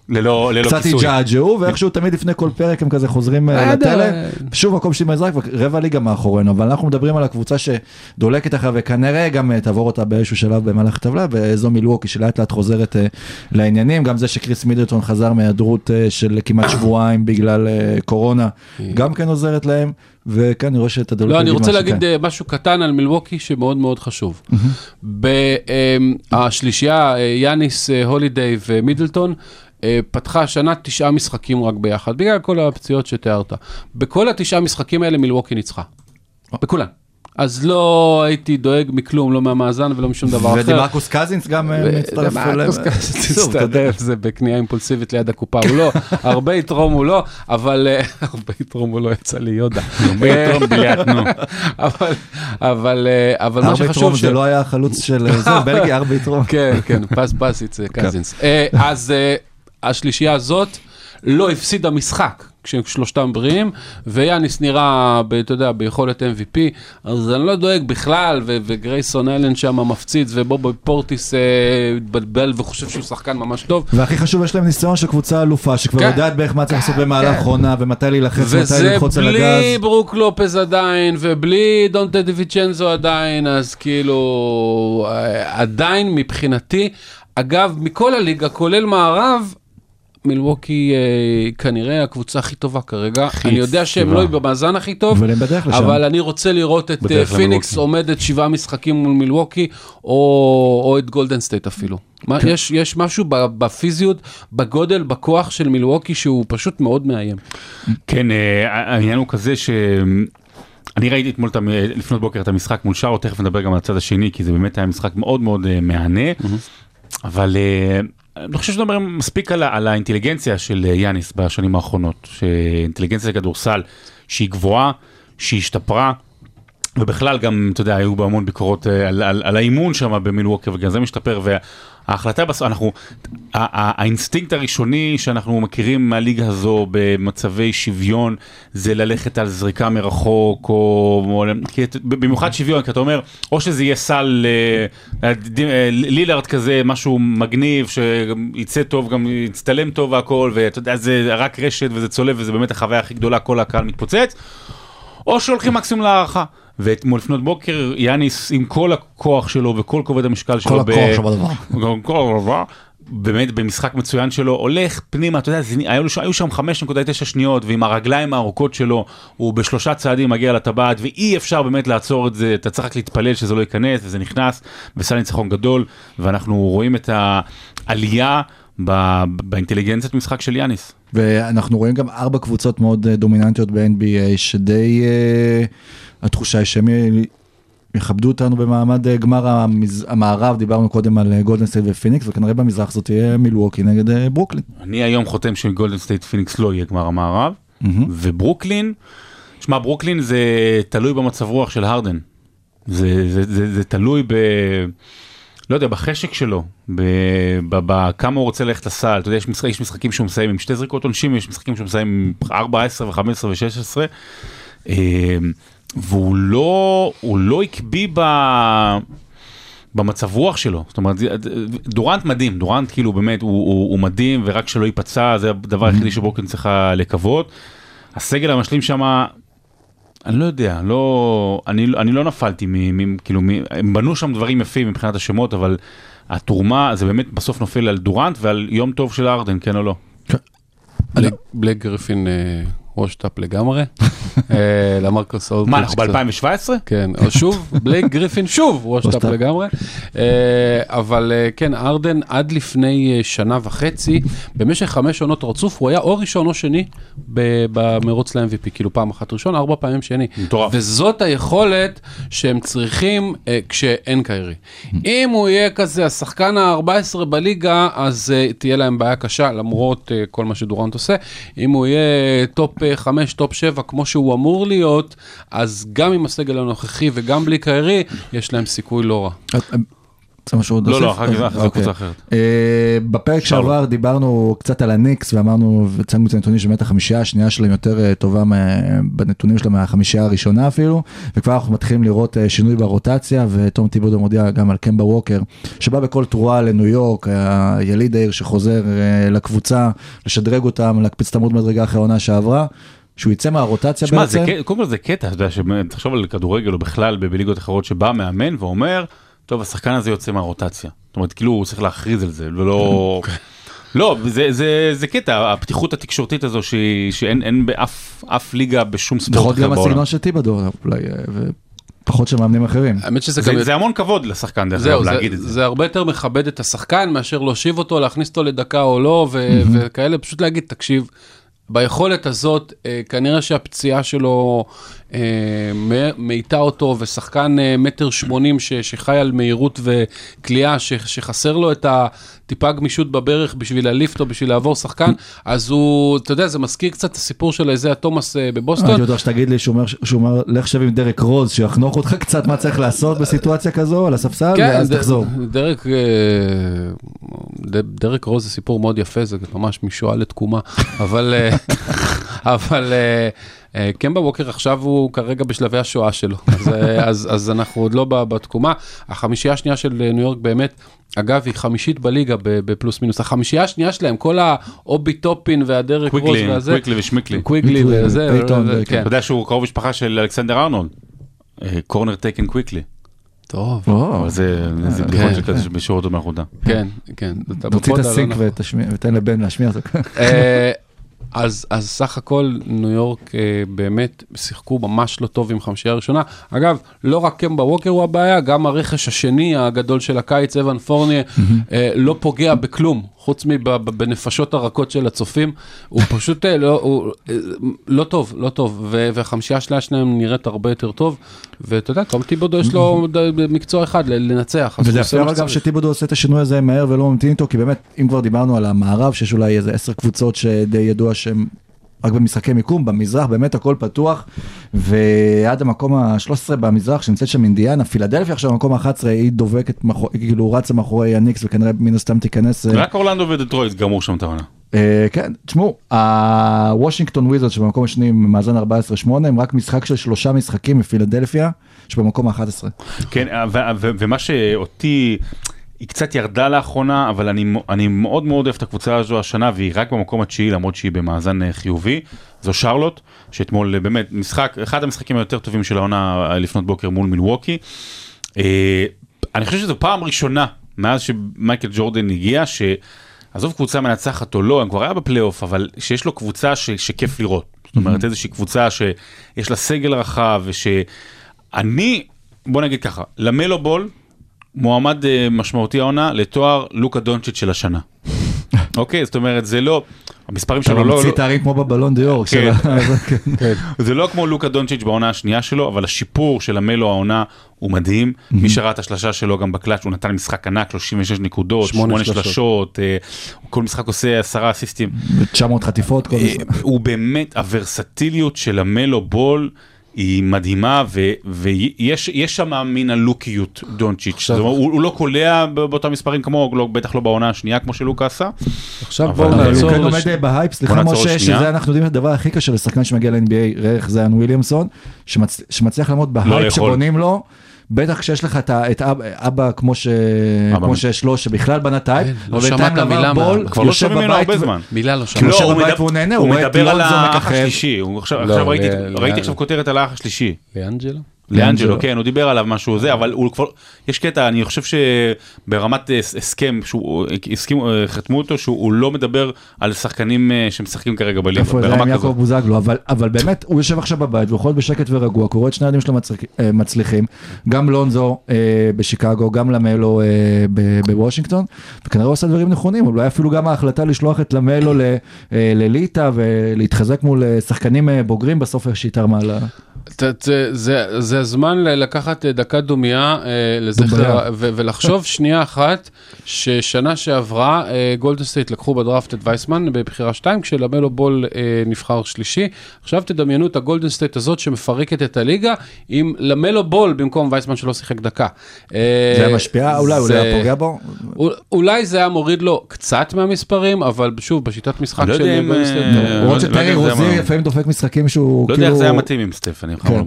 ללא ללא קצת כיסוי. התג'עג'עו ואיכשהו תמיד לפני כל פרק הם כזה חוזרים אה. לטלם, שוב מקום שני במזרח ורבע ליגה מאחורינו, אבל אנחנו מדברים על הקבוצה שדולקת אחריו וכנראה גם אה, תעבור אותה באיזשהו שלב במהלך הטבלה, וזו מילווקי שלאט לאט חוזרת אה, לעניינים, גם זה שקריס מידלטון חזר מהיעדרות של כמעט שבועיים בגלל קורונה, גם כן עוזרת להם, וכאן אני רואה שאת הדולק לא, אני רוצה להגיד כן. אה, משהו קטן על מילווקי שמאוד מאוד חשוב. השלישייה, יאניס, הולידיי ומידלטון, פתחה השנה תשעה משחקים רק ביחד, בגלל כל הפציעות שתיארת. בכל התשעה משחקים האלה מילווקי ניצחה. בכולן. אז לא הייתי דואג מכלום, לא מהמאזן ולא משום דבר אחר. ודימרקוס קזינס גם אה, מצטרף אתה יודע. תצטרף, זה בקנייה אימפולסיבית ליד הקופה, הוא לא, הרבה יתרום הוא לא, אבל אה, הרבה יתרום הוא לא יצא לי יודה. יתרום בליאט, נו. אבל, אה, מה שחשוב, יתרום ש- זה לא היה החלוץ של אה, זה, בלגיה, ארבע יתרום. כן, כן, פס פס יצא קזינס. אה, אז אה, השלישייה הזאת לא הפסידה משחק. כששלושתם בריאים, ויאניס נראה, ב- אתה יודע, ביכולת MVP, אז אני לא דואג בכלל, ו- וגרייסון אלן שם מפציץ, ובובו פורטיס אה, התבלבל וחושב שהוא שחקן ממש טוב. והכי חוב יש להם ניסיון של קבוצה אלופה שכבר כן. יודעת בערך מה צריך לעשות במהלך כן. עונה ומתי להילחץ ומתי וזה ללחוץ על בלי הגז. ברוק לופז עדיין, ובלי דונטה דיוויצ'נזו עדיין, אז כאילו, אה, עדיין מבחינתי, אגב, מכל הליגה, כולל מערב, מילווקי אה, כנראה הקבוצה הכי טובה כרגע. הכי אני יודע שהם. לא יהיו במאזן הכי טוב, אבל הם בדרך לשם. אבל אני רוצה לראות את אה, פיניקס. עומדת שבעה משחקים מול מילווקי, או, או את גולדן סטייט אפילו. מה, כן. יש, יש משהו ב- בפיזיות, בגודל, בכוח של מילווקי שהוא פשוט מאוד מאיים. כן, אה, העניין הוא כזה ש... אני ראיתי אתמול את המ- לפנות בוקר את המשחק מול שרו, תכף נדבר גם על הצד השני, כי זה באמת היה משחק מאוד מאוד אה, מהנה, אבל אה, אני חושב שנדבר מספיק על, על האינטליגנציה של אה, יאניס בשנים האחרונות, שאינטליגנציה לכדורסל שהיא גבוהה, שהיא השתפרה. ובכלל גם, אתה יודע, היו בה המון ביקורות אה, על, על, על האימון שם במילווקי, וגם זה משתפר, וההחלטה בסוף, אנחנו, ה- ה- האינסטינקט הראשוני שאנחנו מכירים מהליגה הזו במצבי שוויון, זה ללכת על זריקה מרחוק, או, או כי, במיוחד שוויון, כי אתה אומר, או שזה יהיה סל אה, אה, אה, לילארד כזה, משהו מגניב, שיצא טוב, גם יצטלם טוב והכל, ואתה יודע, זה רק רשת וזה צולב, וזה באמת החוויה הכי גדולה, כל הקהל מתפוצץ. או שהולכים מקסימום להארכה. ואתמול לפנות בוקר יאניס עם כל הכוח שלו וכל כובד המשקל שלו, כל הכוח שבדבר. כל הדבר, באמת במשחק מצוין שלו, הולך פנימה, אתה יודע, זה, היו, היו שם 5.9 שניות, ועם הרגליים הארוכות שלו, הוא בשלושה צעדים מגיע לטבעת, ואי אפשר באמת לעצור את זה, אתה צריך רק להתפלל שזה לא ייכנס, וזה נכנס, וסל ניצחון גדול, ואנחנו רואים את העלייה באינטליגנציית משחק של יאניס. ואנחנו רואים גם ארבע קבוצות מאוד אה, דומיננטיות ב-NBA, שדי אה, התחושה היא שהם יכבדו אותנו במעמד אה, גמר המז... המערב, דיברנו קודם על אה, גולדן סטייט ופיניקס, וכנראה במזרח זאת תהיה מילווקי נגד אה, ברוקלין. אני היום חותם שגולדן סטייט פיניקס לא יהיה גמר המערב, מהמם. וברוקלין, שמע ברוקלין זה תלוי במצב רוח של הרדן, זה, זה, זה, זה תלוי ב... לא יודע, בחשק שלו, בכמה הוא רוצה ללכת לסל, אתה יודע, יש, משחק, יש משחקים שהוא מסיים עם שתי זריקות עונשין, יש משחקים שהוא מסיים עם 4, 10 ו-15 ו-16, והוא לא, הוא לא הקפיא ב... במצב רוח שלו, זאת אומרת, דורנט מדהים, דורנט כאילו באמת הוא, הוא, הוא מדהים ורק שלא ייפצע, זה הדבר היחידי שברוקלין צריכה לקוות. הסגל המשלים שם, אני לא יודע, לא, אני, אני לא נפלתי, מ, מ, כאילו, מ, הם בנו שם דברים יפים מבחינת השמות, אבל התרומה זה באמת בסוף נופל על דורנט ועל יום טוב של ארדן, כן או לא? בלק- בלק גריפין וושטאפ לגמרי, אה, למרקוס אולטריץ'. מה, אנחנו קצת. ב-2017? כן, או שוב, בלייק גריפין שוב, וושטאפ וושטאפ. לגמרי. אה, אבל אה, כן, ארדן עד לפני שנה וחצי, במשך חמש עונות רצוף, הוא היה או ראשון או שני במרוץ ל-MVP, כאילו פעם אחת ראשון, ארבע פעמים שני. מטורף. וזאת היכולת שהם צריכים כשאין קיירי. אם הוא יהיה כזה השחקן ה-14 בליגה, אז תהיה להם בעיה קשה, למרות כל מה שדורנט עושה. אם הוא יהיה top 5, top 7, כמו שהוא אמור להיות, אז גם עם הסגל הנוכחי וגם בלי קיירי, יש להם סיכוי לא רע. זה משהו עוד לא, לא? אחר כך כך אוקיי. קבוצה אחרת. אה, בפרק. שעבר דיברנו קצת על הניקס ואמרנו, והצגנו את הנתונים שבאמת החמישייה השנייה שלהם יותר אה, טובה מה- בנתונים שלהם מהחמישייה הראשונה אפילו, וכבר אנחנו מתחילים לראות אה, שינוי ברוטציה, ותום טיבודו מודיע גם על קמבה ווקר, שבא בכל תרועה לניו יורק, היליד העיר שחוזר לקבוצה, לשדרג אותם, להקפיץ את עמוד מדרגה אחרי העונה שעברה. שהוא יצא מהרוטציה שמע, זה בעצם, קטע- קודם כל זה קטע, אתה יודע, שבאמת, תחשוב על כדורגל או בכלל בליגות אחרות שבא מאמן ואומר, טוב, השחקן הזה יוצא מהרוטציה. זאת אומרת, כאילו הוא צריך להכריז על זה, ולא... לא, זה, זה, זה קטע, הפתיחות התקשורתית הזו שהיא- שאין אין באף אף ליגה בשום יכול ספורט אחר גם בעולם. הסגנון של טיבודו אולי, אה, ופחות של מאמנים אחרים. האמת שזה זה, גם... זה המון כבוד לשחקן, דרך אגב, זה, להגיד את זה. זה הרבה יותר מכבד את השחקן מאשר להושיב אותו, להכניס אותו לדקה או לא, ו- וכאלה, פשוט להגיד, תקשיב, ביכולת הזאת, אה, כנראה שהפציעה שלו מאיטה אותו, ושחקן אה, מטר שמונים ש- שחי על מהירות וכליאה, ש- שחסר לו את הטיפה גמישות בברך בשביל להליף אותו, בשביל לעבור שחקן, אז הוא, אתה יודע, זה מזכיר קצת את הסיפור של איזה תומאס אה, בבוסטון. הייתי בטוח שתגיד לי שהוא אומר, לך שב עם דרק רוז, שיחנוך אותך קצת מה צריך לעשות בסיטואציה כזו על הספסל, ואז ד- תחזור. דרק, אה, דרק רוז זה סיפור מאוד יפה, זה ממש משואה לתקומה, אבל, אה, אבל אה, אה, קמבה ווקר עכשיו הוא כרגע בשלבי השואה שלו, אז, אה, אז, אז אנחנו עוד לא ב- בתקומה. החמישייה השנייה של אה, ניו יורק באמת, אגב, היא חמישית בליגה ב- בפלוס מינוס. החמישייה השנייה שלהם, כל האובי טופין והדרק רוז והזה, קוויקלי ושמיקלי. קוויגלי קוויקלי, וזה, כן. אתה יודע שהוא קרוב משפחה של אלכסנדר ארנולד. קורנר טייקן קוויקלי. טוב, אבל זה זה כן, בדיחות של כן. כזה שבשיעור אותו מלכותה. כן, כן. תוציא את הסינק. ותשמיע- ותן לבן להשמיע אותו. אז, אז סך הכל ניו יורק אה, באמת שיחקו ממש לא טוב עם חמישייה ראשונה. אגב, לא רק קמבה ווקר הוא הבעיה, גם הרכש השני הגדול של הקיץ, אבן פורניה, אה, לא פוגע בכלום, חוץ מבנפשות הרכות של הצופים. הוא פשוט אה, לא, הוא, אה, לא טוב, לא טוב, ו- והחמישייה שלה שלהם נראית הרבה יותר טוב. ואתה יודע, תום טיבודו יש לו מקצוע אחד, לנצח. וזה יפה אבל גם. שטיבודו עושה את השינוי הזה מהר ולא ממתין איתו, כי באמת, אם כבר דיברנו על המערב, שיש אולי איזה עשר קבוצות שדי ידוע שהן רק במשחקי מיקום, במזרח באמת הכל פתוח, ועד המקום ה-13 במזרח, שנמצאת שם אינדיאנה, פילדלפיה עכשיו במקום ה-11, היא דובקת, מאחור- כאילו רצה מאחורי הניקס, וכנראה מן הסתם תיכנס. אה, רק אורלנדו ודטרויט גמרו שם את העונה. אה, כן, תשמעו, הוושינגטון וויזרד שבמקום השני עם מאזן 14-8, הם רק משחק של שלושה משחקים מפילדלפיה, שבמקום ה-11. כן, ו- ומה שאותי, היא קצת ירדה לאחרונה, אבל אני, אני מאוד מאוד אוהב את הקבוצה הזו השנה, והיא רק במקום התשיעי, למרות שהיא במאזן אה, חיובי. זו שרלוט, שאתמול אה, באמת, משחק, אחד המשחקים היותר טובים של העונה אה, לפנות בוקר מול מילווקי. אני חושב שזו פעם ראשונה מאז שמייקל ג'ורדן הגיע, ש... עזוב קבוצה מנצחת או לא, הם כבר היה בפלייאוף, אבל שיש לו קבוצה ש... שכיף לראות. זאת אומרת, איזושהי קבוצה שיש לה סגל רחב, ושאני, בוא נגיד ככה, למלו בול, מועמד אה, משמעותי העונה לתואר לוקה דונצ'יץ' של השנה. אוקיי, זאת אומרת, זה לא, המספרים אתה שלו לא... ממציא לא- תארים כמו בבלון דיו יורק. כן. ה- כן. זה לא כמו לוקה דונצ'יץ' בעונה השנייה שלו, אבל השיפור של המלו העונה הוא מדהים. מי שראה את השלשה שלו גם בקלאץ', הוא נתן משחק ענק, 36 נקודות, שמונה 8 שלשות. אה, כל משחק עושה 10 אסיסטים. 900 חטיפות כל אה, משחק. הוא באמת, הוורסטיליות של המלו בול היא מדהימה, ו- ויש יש שם מין לוקיות דונצ'יץ'. זאת אומרת, הוא הוא לא קולע באותם מספרים כמו, לא- בטח לא בעונה השנייה כמו שלוקה עשה. עכשיו בואו הוא נעצור. לש- עומד אה, בהייפ, סליחה משה. שזה אנחנו יודעים הדבר הכי קשה לשחקן שמגיע ל-NBA, ריח זיין וויליאמסון, שמצ- שמצליח לעמוד בהייפ לאכול. שבונים לו, בטח כשיש לך את את אב- אבא כמו ש- אבא. כמו שיש לו, שבכלל בנה לא אבל שמעת בינתיים מילה בול, מה- כבר לא שומעים ממנו הרבה ו- זמן. מילה לא לא, שמעתי. יושב הוא בבית מדבר- והוא נהנה, הוא הוא רואה את מדבר על לונזו האח מככב. השלישי, הוא עכשיו לא, עכשיו ראיתי- ל- ראיתי ל- עכשיו כותרת על האח השלישי. לאנג'לו? לאנג'לו, כן, הוא דיבר עליו משהו זה, אבל הוא כבר, יש קטע, אני חושב שברמת אה, הסכם, שהוא הסכים, אה, חתמו אותו, שהוא לא מדבר על שחקנים אה, שמשחקים כרגע בליגה, איפה זה עם ברמה יעקב כזאת. בוזגלו, אבל, אבל באמת הוא יושב עכשיו בבית והוא יכול להיות בשקט ורגוע, הוא רואה את שני הילדים שלו מצליח, אה, מצליחים, גם לונזו אה, בשיקגו, גם למלו אה, בוושינגטון, וכנראה הוא עושה דברים נכונים, אולי אפילו גם ההחלטה לשלוח את למלו אה, לליטא ולהתחזק מול אה, שחקנים אה, בוגרים בסוף איך שהיא תרמה לה. ת- ת- זה זה הזמן לקחת אה, דקת דומייה אה, לזכר, ולחשוב שנייה אחת, ששנה שעברה אה, גולדן סטייט לקחו בדראפט את וייסמן בבחירה 2, כשלמלו בול נבחר שלישי. עכשיו תדמיינו את הגולדן סטייט הזאת שמפרקת את הליגה, עם למלו בול במקום וייסמן שלא שיחק דקה. זה היה משפיע, אולי, אולי היה פוגע בו? אול- אולי זה היה מוריד לו קצת מהמספרים, אבל שוב, בשיטת משחק לא של יודע אם, גולדן סטייט, לא. לא למרות לא שטרי רוזיר לפעמים דופק משחקים שהוא לא כאילו... יודע איך זה היה מתאים עם סטף, אני כן.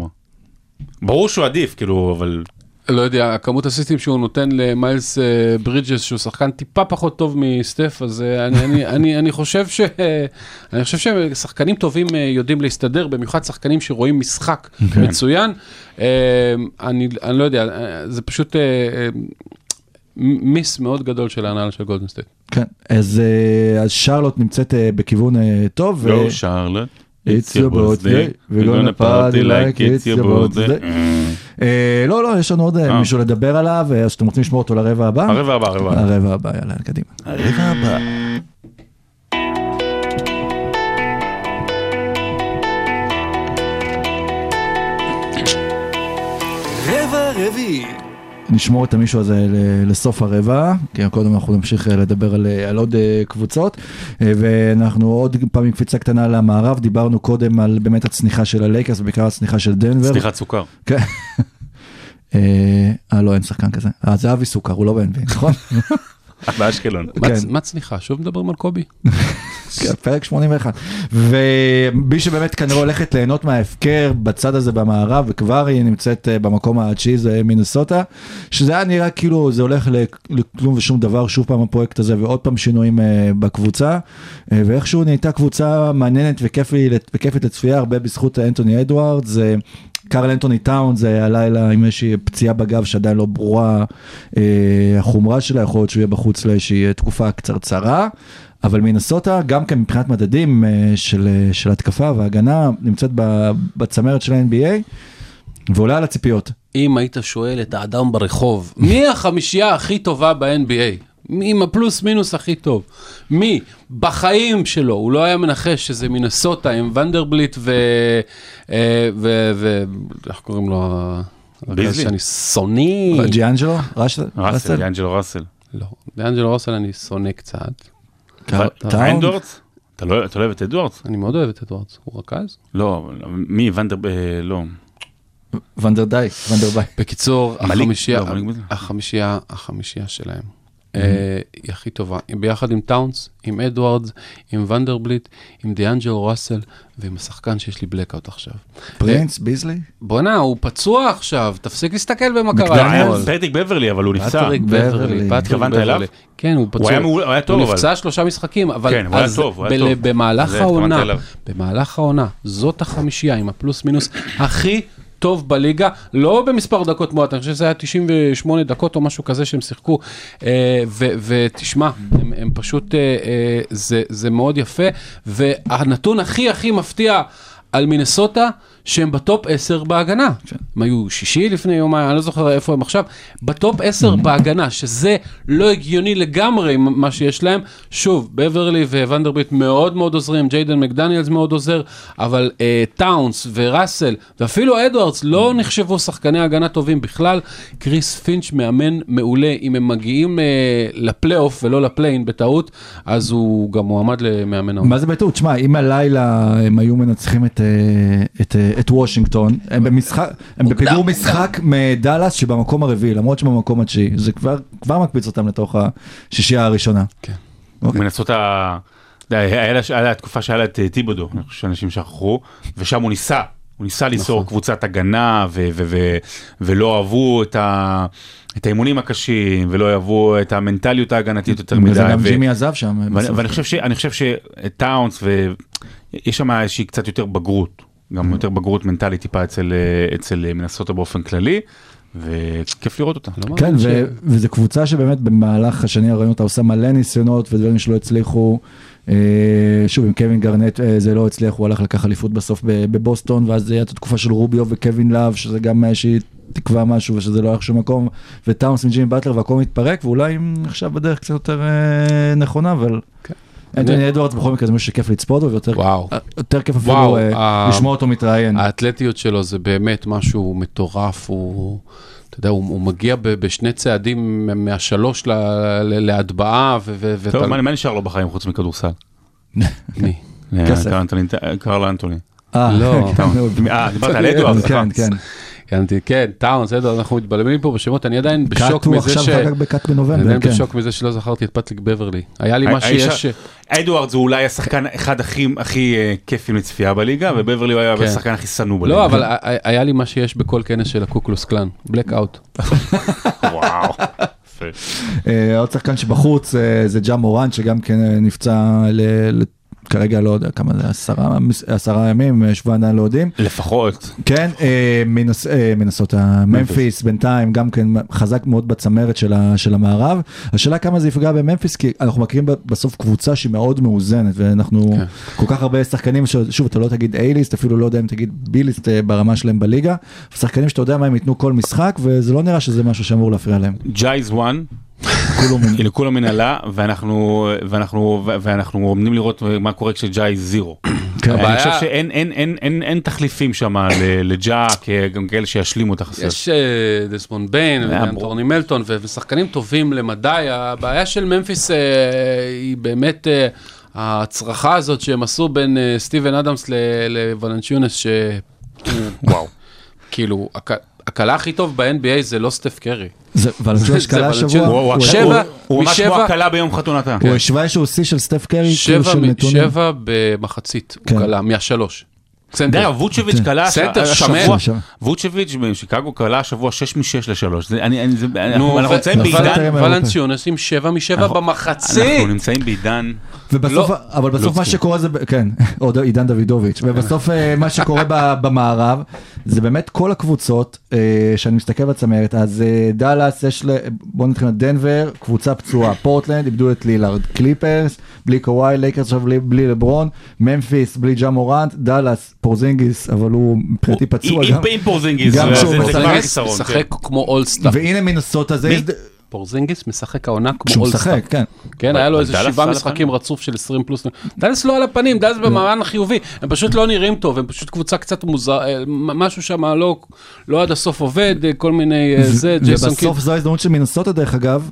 ברור שהוא עדיף, כאילו, אבל... לא יודע, הכמות אסיסטים שהוא נותן למיילס אה, ברידג'ס, שהוא שחקן טיפה פחות טוב מסטף, אז אה, אני, אני, אני, אני חושב ש... אני חושב ששחקנים טובים אה, יודעים להסתדר, במיוחד שחקנים שרואים משחק כן. מצוין. אני, אני לא יודע, זה פשוט miss מאוד גדול של ההנהלה של גולדן סטייט. כן, אז אז שרלוט נמצאת בכיוון טוב. ו- לא, שרלוט. It's your birthday, we're gonna party like it's your birthday. אה, לא, לא, יש לנו עוד אה, אה. מישהו לדבר עליו, אה, אז אתם רוצים לשמור אותו לרבע הבא? הרבע הבא, הרבע הבא. הרבע הבא, יאללה, קדימה. הרבע הבא. רבע רביעי. נשמור את המישהו הזה לסוף הרבע, כי קודם אנחנו נמשיך אה, לדבר על, אה, על עוד אה, קבוצות, ואנחנו עוד פעם עם קפיצה קטנה למערב, דיברנו קודם על באמת הצניחה של הלייקרס, ובעיקר הצניחה של דנבר. סליחה, סוכר. כן. אה, אה, לא, אין שחקן כזה. אה, זה אבי סוכר, הוא לא ב-NBA, נכון? באשקלון. מה כן. מה צניחה? שוב מדברים על קובי? כן, פרק 81. ומי שבאמת כנראה הולכת ליהנות מההפקר בצד הזה במערב, וכבר היא נמצאת אה, במקום התשיעי, זה מינסוטה, שזה היה נראה כאילו זה הולך לכ- לכלום ושום דבר, שוב פעם הפרויקט הזה, ועוד פעם שינויים אה, בקבוצה, אה, ואיכשהו נהייתה קבוצה מעניינת וכיפית לצפייה, הרבה בזכות אנטוני אדוארדס. אה, קרל אנטוני טאון זה הלילה עם איזושהי פציעה בגב שעדיין לא ברורה אה, החומרה שלה, יכול להיות שהוא יהיה בחוץ לאיזושהי אה, תקופה קצרצרה. אבל מינסוטה גם כן מבחינת מדדים אה, של, של התקפה והגנה נמצאת בצמרת של ה-NBA ועולה על הציפיות. אם היית שואל את האדם ברחוב, מי החמישייה הכי טובה ב-NBA? מי עם הפלוס מינוס הכי טוב? מי? בחיים שלו, הוא לא היה מנחש שזה מינסוטה עם ונדרבליט ו... אה, ו... ו... איך קוראים לו? ביזלי. שאני שונא. ג'יאנג'לו? ראסל, דיאנג'לו ראסל. לא, דיאנג'לו רוסל אני שונא קצת. אתה לא אתה לא אוהב את אדוארדס? אני מאוד אוהב את אדוארדס, הוא רכז? לא, מי? ונדר... אה, לא. ונדרבילט, ונדרבילט. בקיצור, החמישייה, לא. החמישייה, החמישייה שלהם. אה, היא הכי טובה, ביחד עם טאונס, עם אדוארדס, עם ונדרבילט, עם דיאנג'לו ראסל ועם השחקן שיש לי blackout עכשיו. פרינס, ביזלי? בואנה, הוא פצוע עכשיו, תפסיק להסתכל במה קרה. פטריק בברלי, אבל הוא נפצע. פטריק בברלי. פטריק התכוונת בברלי. אליו? כן, הוא פצוע. הוא היה טוב, הוא אבל- נפצע שלושה משחקים, אבל כן, הוא היה אז טוב, הוא היה בל- טוב. במהלך העונה. במהלך העונה, זאת החמישייה עם הפלוס מינוס הכי טוב בליגה, לא במספר דקות מועט, אני חושב שזה היה 98 דקות או משהו כזה שהם שיחקו, אה, ותשמע, הם, הם פשוט, אה, אה, זה, זה מאוד יפה, והנתון הכי הכי מפתיע על מינסוטה, שהם ב top 10 בהגנה. הם היו שישי לפני יומיים, אני לא זוכר איפה הם עכשיו, ב top 10 בהגנה, שזה לא הגיוני לגמרי מה שיש להם. שוב, בברלי וונדרבילט מאוד מאוד עוזרים, ג'יידן מקדניאלס מאוד עוזר, אבל אה, טאונס וראסל, ואפילו אדוארדס לא נחשבו שחקני הגנה טובים בכלל. קריס פינץ' מאמן מעולה, אם הם מגיעים אה, לפלייאוף ולא לפליין בטעות, אז הוא גם מועמד למאמן העונה. מה זה בטעות? שמע, אם הלילה הם היו מנצחים את, אה, את, אה, את וושינגטון, הם במשחק, הם בפיגור משחק מדאלאס שבמקום הרביעי, למרות שבמקום התשיעי, זה כבר, כבר מקפיץ אותם לתוך השישייה הראשונה. כן. אוקיי. מנסוטה, אתה יודע, היה לה- תקופה שהיה לה את אה, טיבודו, אני חושב שאנשים שכחו, ושם הוא ניסה, הוא ניסה ליצור נכון. קבוצת הגנה, ו- ו- ו- ולא אהבו את ה... את האימונים הקשים, ולא אהבו את המנטליות ההגנתית יותר מדי. וזה גם ג'ימי עזב שם. ואני, חושב שטאונס, ויש שם איזושהי קצת יותר בגרות, גם יותר בגרות מנטלית טיפה אצל, אה, אצל אה, מנסוטה באופן כללי, וכיף לראות אותה. לא כן, ש- ו- וזו קבוצה שבאמת במהלך השנים ראינו אותה עושה מלא ניסיונות ודברים שלא הצליחו. אה, שוב, עם קווין גארנט אה, זה לא הצליח, הוא הלך לקח אליפות בסוף בבוסטון, ואז הייתה תקופה של רוביו וקווין לאב, שזה גם איזושהי תקווה משהו ושזה לא הלך שום מקום, וטאונס עם ג'ימי באטלר והכל מתפרק, ואולי עכשיו בדרך קצת יותר אה, נכונה, אבל כן. אנטוני אדוארדס בכל מקרה זה מישהו שכיף לצפות בו ויותר כיף וואו, אפילו אה, לשמוע אותו מתראיין. האתלטיות שלו זה באמת משהו מטורף, הוא, אתה יודע, הוא, הוא מגיע ב, בשני צעדים מהשלוש ל, ל, להטבעה, ו... ו טוב, ואתה- מה מה נשאר לו בחיים חוץ מכדורסל? מי? כסף. קרל אנטוני- קרל אנטוני. אה, לא. כן. אה, דיברת על אדוארדס, כן, כן. הבנתי, כן, טאונס, בסדר, אנחנו מתבלבלים פה בשמות, אני עדיין קאט בשוק הוא מזה עכשיו ש... חגג בכ"ט אני בנובמבר, עדיין כן. בשוק מזה שלא זכרתי את פטריק בברלי. היה לי מה שיש... ה- אדוארדס הוא אולי השחקן אחד הכי אה, כיפים לצפייה בליגה, ובברלי הוא היה כן. השחקן הכי שנוא בליגה. לא, אבל היה לי מה שיש בכל כנס של הקוקלוס קלאן, blackout. וואו. יפה. אה, עוד שחקן שבחוץ אה, זה ג'ה מורן שגם כן נפצע כרגע לא יודע כמה זה, עשרה, עשרה ימים, שבוע עדיין לא יודעים. לפחות. כן, אה, מנס, אה, מנסות הממפיס בינתיים גם כן חזק מאוד בצמרת של, ה, של המערב. השאלה כמה זה יפגע בממפיס, כי אנחנו מכירים בסוף קבוצה שהיא מאוד מאוזנת, ואנחנו כן. כל כך הרבה שחקנים, ש, שוב, אתה לא תגיד אייליסט, אפילו לא יודע אם תגיד ביליסט אה, ברמה שלהם בליגה, שחקנים שאתה יודע מה הם ייתנו כל משחק, וזה לא נראה שזה משהו שאמור להפריע להם. ג'ייז 1. כאילו כולם מנהלה ואנחנו ואנחנו ואנחנו עומדים לראות מה קורה כשג'אי זירו. כן. אני חושב שאין אין אין אין אין תחליפים שם לג'ה אה, גם כאלה שישלימו את החסר. יש אה, דסמון ביין, אה, אנטורני מלטון ושחקנים טובים למדי הבעיה של ממפיס היא באמת. הצרחה הזאת שהם עשו בין סטיבן אדמס לוולנצ'יונס ש... וואו. כאילו, הקלה הכי טוב ב-NBA זה לא סטף קרי. זה ולנטיונס זה קלה ולנטיונס. השבוע, הוא- שבע, ממש כמו הקלה ביום חתונתה. הוא השווה איזשהו שיא של סטף קרי, כאילו שבע של נתונים. שבע במחצית, כן. הוא קלה, מהשלוש. סנטר. ווצ'ביץ' קלה סנטר השבוע, שמן. שם. ווצ'ביץ' בשיקגו קלה השבוע 6 מ-6 ל-3. אני, אני, זה, נו, אנחנו נמצאים בעידן. ולנציונס עם שבע משבע אנחנו- במחצית. אנחנו נמצאים בעידן, ובסוף, לא- אבל בסוף מה צריך. שקורה זה, כן, עוד עידן דוידוביץ', ובסוף אה, מה שקורה ב- במערב, זה באמת כל הקבוצות, אה, שאני מסתכל בצמרת, אז אה, דאלאס, יש, ל- בוא נתחיל דנבר, קבוצה פצועה, פורטלנד, איבדו את לילארד, קליפרס, בלי קוואי, לייקרס עכשיו בלי- בלי לברון, ממפיס, בלי ג'ה מורנט, דאלאס, פורזינגיס, אבל הוא מבחינתי פצוע גם, עם פורזינגיס, גם זה- שהוא זה- זה משחק- כן. כמו אולסטאר. והנה מנסוטה זה, מי? הזד- פורזינגיס משחק העונה כמו כשהוא אולסטאר. משחק, כן. כן, היה לו איזה שבעה משחקים רצוף של 20 פלוס. דאלאס לא על הפנים, דאלאס במאזן החיובי. הם פשוט לא נראים טוב, הם פשוט קבוצה קצת מוזר, אה, משהו שם לא- לא עד הסוף עובד, אה, כל מיני אה, זה, ג'ייסון קיד. ובסוף זו ההזדמנות של מנסוטה דרך אגב,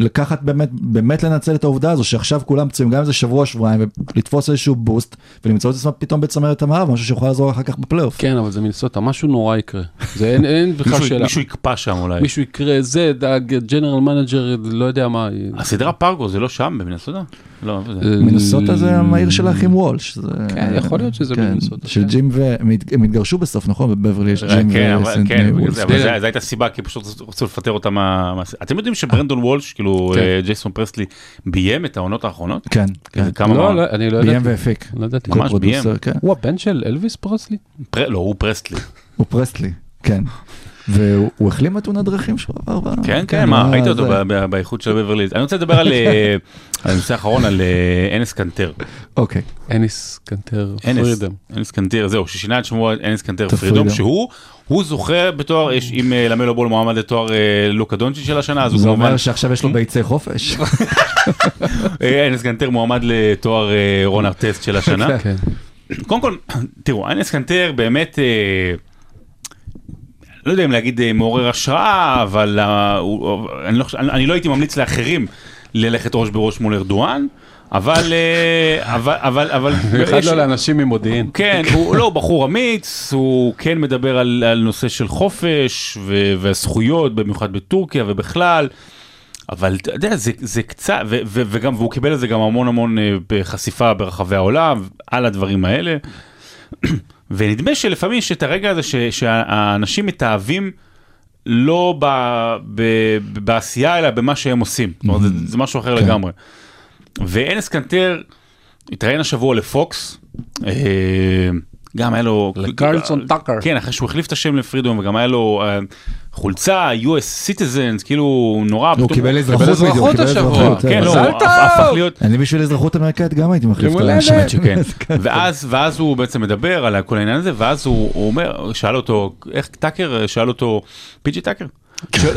לקחת באמת, באמת לנצל את העובדה הזו שעכשיו כולם פצועים, גם אם זה שבוע שבועיים, ולתפוס איזשהו boost, ולמצוא את עצמם פתאום בצמרת המערב, משהו שיכול לעזור אחר כך בפלייאוף. כן, אבל זה מנסוטה, משהו נורא יקרה. זה אין- אין בכלל מישהו- שאלה. מישהו יקפא שם אולי. מישהו יקרה, זה, ה general manager, לא יודע מה. הסדרה פארגו זה לא שם במינסוטה? לא, זה- מנסוטה זה העיר של האחים וולש. זה- כן, יכול להיות שזה כן, ממינסוטה, של כן. ג'ים ו... הם הת- הם התגרשו בסוף, נכון? בבברלי יש ג'ים כן, אבל- וסנט כן, אבל זה- זו הייתה סיבה כי פשוט רצו לפטר אותם. אתם יודעים שברנדון וולש, כאילו כן. אה, ג'ייסון פריסטלי, ביים את העונות האחרונות? כן, כן. כמה... לא, לא, אני לא ביים ידעתי. והפיק. לא ידעתי. ממש ביים. כן. הוא הבן של אלוויס פרסלי? פר- לא, הוא פרסלי. הוא פרסלי, כן. והוא הוא החלים מתאונת דרכים שהוא עבר. ב- כן, כן, מה, ראית אותו זה- ב- ב- באיחוד של בברלי. אני רוצה לדבר על אה, הנושא האחרון, על אה, אנס קנטר. אוקיי. אניס קנטר אנס, פרידם. אנס קנטר, זהו, ששינה את שמו אנס קנטר את פרידום. שהוא הוא זוכה בתואר, יש- אם אה, לאמלו בול מועמד לתואר לוקה דונצ'יץ' של השנה, אז הוא זה כמובן, אומר שעכשיו יש לו ביצי חופש. אנס קנטר מועמד לתואר רון ארטסט של השנה. כן. קודם כל, תראו, אנס קנטר באמת, לא יודע אם להגיד אה, מעורר השראה, אבל אה, אני לא אני לא הייתי ממליץ לאחרים ללכת ראש בראש מול ארדואן, אבל, אה, אבל, אבל, אבל, במיוחד יש- לא לאנשים ממודיעין. כן, הוא לא בחור אמיץ, הוא כן מדבר על, על נושא של חופש ו, והזכויות, במיוחד בטורקיה ובכלל, אבל אתה יודע, זה, זה קצת, ו, ו, וגם, והוא קיבל על זה גם המון המון בחשיפה ברחבי העולם, על הדברים האלה. ונדמה שלפעמים יש את הרגע הזה ש, שהאנשים מתאהבים לא ב, ב, ב, בעשייה, אלא במה שהם עושים. זאת אומרת, זה, זה משהו אחר כן. לגמרי. ואנס קנטר התראיין השבוע לפוקס, אה, גם היה לו... לקרלסון טאקר. כן, אחרי שהוא החליף את השם לפרידום, וגם היה לו אה, חולצה, US citizens, כאילו נורא. הוא פתאום- קיבל אזרחות אזרחות בדיוק, קיבל השבוע. אזרחות, כן, לא, הוא! הפך להיות... אני בשביל אזרחות אמריקאית גם הייתי מחליף את. השם. שכן. ואז, ואז הוא בעצם מדבר על כל העניין הזה, ואז הוא, הוא אומר, שאל אותו, איך טאקר, שאל אותו, פיג'י טאקר,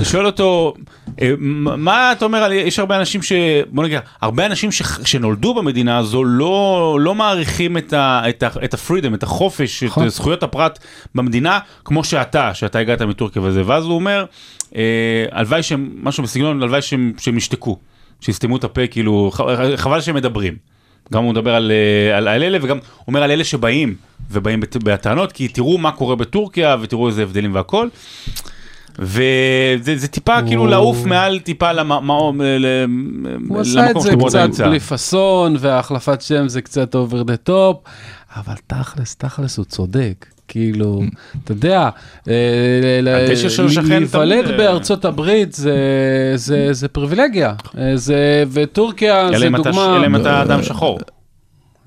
שואל- אותו, אה, מה אתה אומר, יש הרבה אנשים ש... בוא נגיד, הרבה אנשים ש- שנולדו במדינה הזו לא לא מעריכים את ה- את ה- את הפרידם, את החופש, את נכון. זכויות הפרט במדינה, כמו שאתה, שאתה הגעת מטורקיה וזה, ואז הוא אומר, אה, הלוואי שהם, משהו בסגנון, הלוואי שהם שהם ישתקו, שיסתמו את הפה, כאילו, חבל שהם מדברים. גם הוא מדבר על, אה, על, על אלה וגם אומר על אלה שבאים ובאים בטענות כי תראו מה קורה בטורקיה ותראו איזה הבדלים והכל. וזה זה טיפה כאילו הוא- לעוף מעל טיפה למ- מה- ל- ל- הוא עשה את למקום זה קצת נמצא. בלי פאסון, והחלפת שם זה קצת over the top, אבל תכלס, תכלס הוא צודק. כאילו, אתה יודע, אה, להיוולד אה, בארצות הברית זה- זה זה פריבילגיה, אה, זה- וטורקיה זה דוגמה, אלא אם אתה אדם שחור.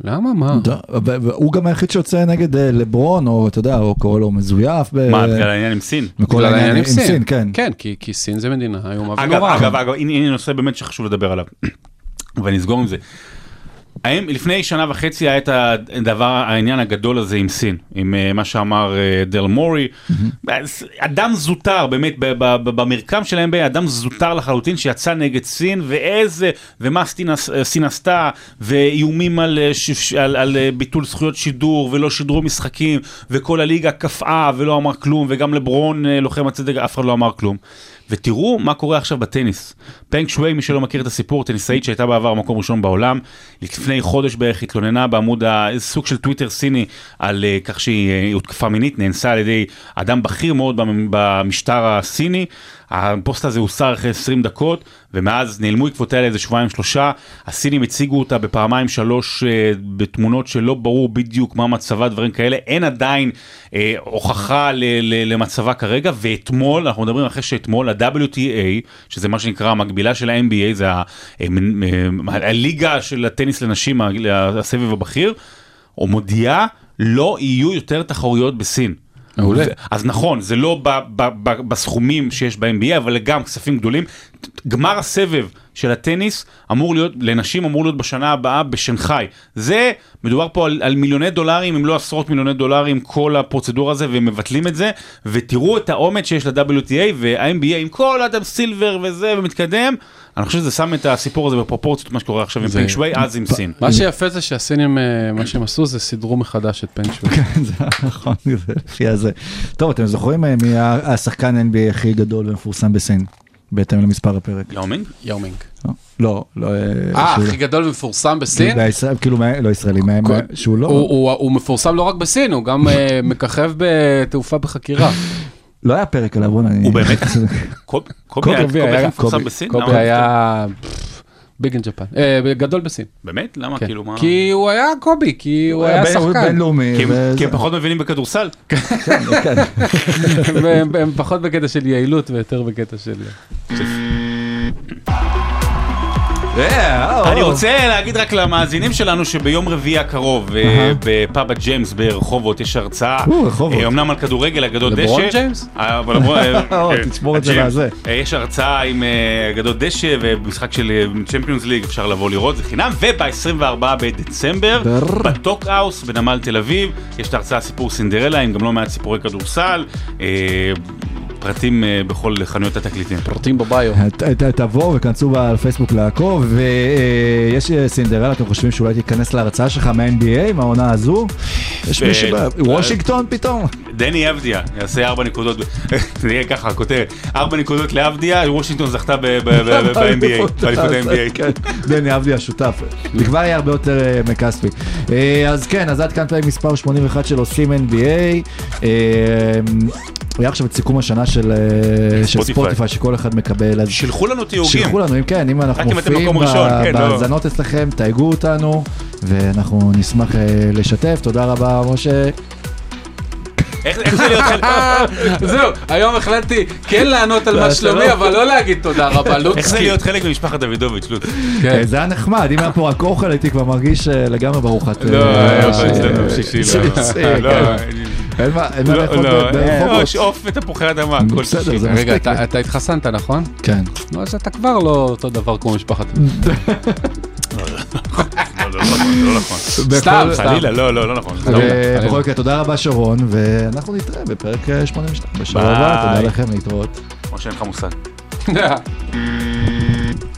למה מה? והוא גם היחיד שיוצא נגד אה, לברון, או אתה יודע, או קורא לו מזויף. מה, בגלל העניין עם סין? בגלל העניין עם סין, כן. כן, כי סין זה מדינה איומה ונוראה. אגב, אגב, הנה נושא באמת שחשוב לדבר עליו, ואני אסגור עם זה. האם לפני שנה וחצי היה את הדבר, העניין הגדול הזה עם סין, עם אה, מה שאמר אה, דל מורי, אז אדם זוטר באמת במרקם של ה-NBA, אדם זוטר לחלוטין שיצא נגד סין, ואיזה, ומה סין, עש- סין עשתה, ואיומים על, אה, על, על אה, ביטול זכויות שידור, ולא שידרו משחקים, וכל הליגה קפאה ולא אמר כלום, וגם לברון אה, לוחם הצדק, אף אחד לא אמר כלום. ותראו מה קורה עכשיו בטניס. פנג שואי, מי שלא מכיר את הסיפור, טניסאית שהייתה בעבר מקום ראשון בעולם, לפני חודש בערך התלוננה בעמוד, סוג של טוויטר סיני, על אה, כך שהיא אה, הותקפה מינית, נאנסה על ידי אדם בכיר מאוד במ- במשטר הסיני. הפוסט הזה הוסר אחרי 20 דקות, ומאז נעלמו עקבותיה לאיזה שבועיים שלושה. הסינים הציגו אותה בפעמיים שלוש אה, בתמונות שלא ברור בדיוק מה מצבה, דברים כאלה. אין עדיין אה, הוכחה ל- ל- למצבה כרגע, ואתמול, אנחנו מדברים אחרי שאתמול, ה-WTA, שזה מה שנקרא המקבילה של ה-NBA, זה אה, מ- הליגה של הטניס לנשים, הסבב הבכיר, או מודיעה, לא יהיו יותר תחרויות בסין. מעולה. אז נכון, זה לא בסכומים שיש ב-NBA, אבל גם כספים גדולים. גמר הסבב של הטניס אמור להיות, לנשים אמור להיות בשנה הבאה בשנגחאי. זה, מדובר פה על, על מיליוני דולרים, אם לא עשרות מיליוני דולרים, כל הפרוצדורה הזה, והם מבטלים את זה, ותראו את האומץ שיש ל-WTA וה-NBA עם כל אדם סילבר וזה, ומתקדם. אני חושב שזה שם את הסיפור הזה בפרופורציות, מה שקורה עכשיו עם זה- פינק שווי, אז עם סין. מה שיפה זה שהסינים, אה, מה שהם עשו זה סידרו מחדש את פנג שווי. כן, זה נכון, זה לפי הזה. טוב, אתם זוכרים אה, מי ה- השחקן NBA הכי גדול ומפורסם בסין? בהתאם למספר הפרק. יאומינג? יאומינג. לא, לא... אה, שהוא- הכי גדול ומפורסם בסין? כאילו, לא ישראלי, מה- שהוא לא... הוא- מפורסם לא רק בסין, הוא גם אה, מככב בתעופה בחקירה. לא היה פרק עליו, בוא'נה. אני- הוא באמת? קובי קובי היה מפורסם בסין? קובי למה? היה big in Japan, אה, גדול בסין. באמת? למה? כן. כאילו מה? כי הוא היה קובי, כי הוא היה בין- הוא שחקן. בינלאומי. כי הם- פחות מבינים בכדורסל. כן. והם- הם פחות בקטע של יעילות ויותר בקטע של... אה, אני. רוצה להגיד רק למאזינים שלנו שביום רביעי הקרוב אה, בפאב הג'יימס ברחובות יש הרצאה. אה, אמנם על כדורגל אגדות דשא. לברון ג'יימס? תשמור את זה. לזה. יש הרצאה עם אגדות דשא ומשחק של צ'מפיונס ליג אפשר לבוא לראות זה חינם וב-24 בדצמבר. בטוקהאוס בנמל תל אביב יש את ההרצאה סיפור סינדרלה עם גם לא מעט סיפורי כדורסל. אה, פרטים אה, בכל חנויות התקליטים. פרטים בביו. תבואו וכנסו בפייסבוק לעקוב ויש אה, סינדרלה אתם חושבים שאולי תיכנס להרצאה שלך מה-NBA מהעונה הזו? יש מישהו, ב- וושינגטון פתאום? דני אבדיה יעשה ארבע נקודות, זה יהיה ככה, כותרת, ארבע נקודות לאבדיה, וושינגטון זכתה ב-NBA, באליפות ה-NBA. דני עבדי השותף. זה כבר יהיה הרבה יותר אה, מכספי. אה, אז כן, אז עד כאן פרק מספר 81 של עושים NBA. אה, היה עכשיו את סיכום השנה של אה, של ספוטיפיי. ספוטיפיי שכל אחד מקבל. אז שילחו לנו תיוגים. שילחו לנו, אם כן, אם אנחנו מופיעים כן, לא. בהאזנות אצלכם, תייגו אותנו, ואנחנו נשמח אה, לשתף. תודה רבה, משה. איך איך זה להיות חלק- זהו, היום החלטתי כן לענות על מה שלומי, אבל לא להגיד תודה רבה, איך זה לוצקי. להיות חלק ממשפחת דוידוביץ', לוץ? כן. אה, זה היה נחמד, אם היה פה רק אוכל הייתי כבר מרגיש אה, לגמרי ברוכת. לא, אה, היה ש- אצלנו שישי, לא. לא, כן. אין מה אין מה לא, לאכול לא, ברחובות. אה, עוף ותפוחי אדמה, כל בסדר, שישי. זה רגע, מספיק. אתה- אתה התחסנת, נכון? כן. נו, אז אתה כבר לא אותו דבר כמו משפחת... לא, לא נכון, לא נכון. סתם, בכל- סתם. חלילה, לא, לא, לא נכון. ובכל מקרה, תודה רבה שרון, ואנחנו נתראה בפרק אה, 82 בשבוע ביי. הבא, תודה לכם להתראות. או שאין לך מושג?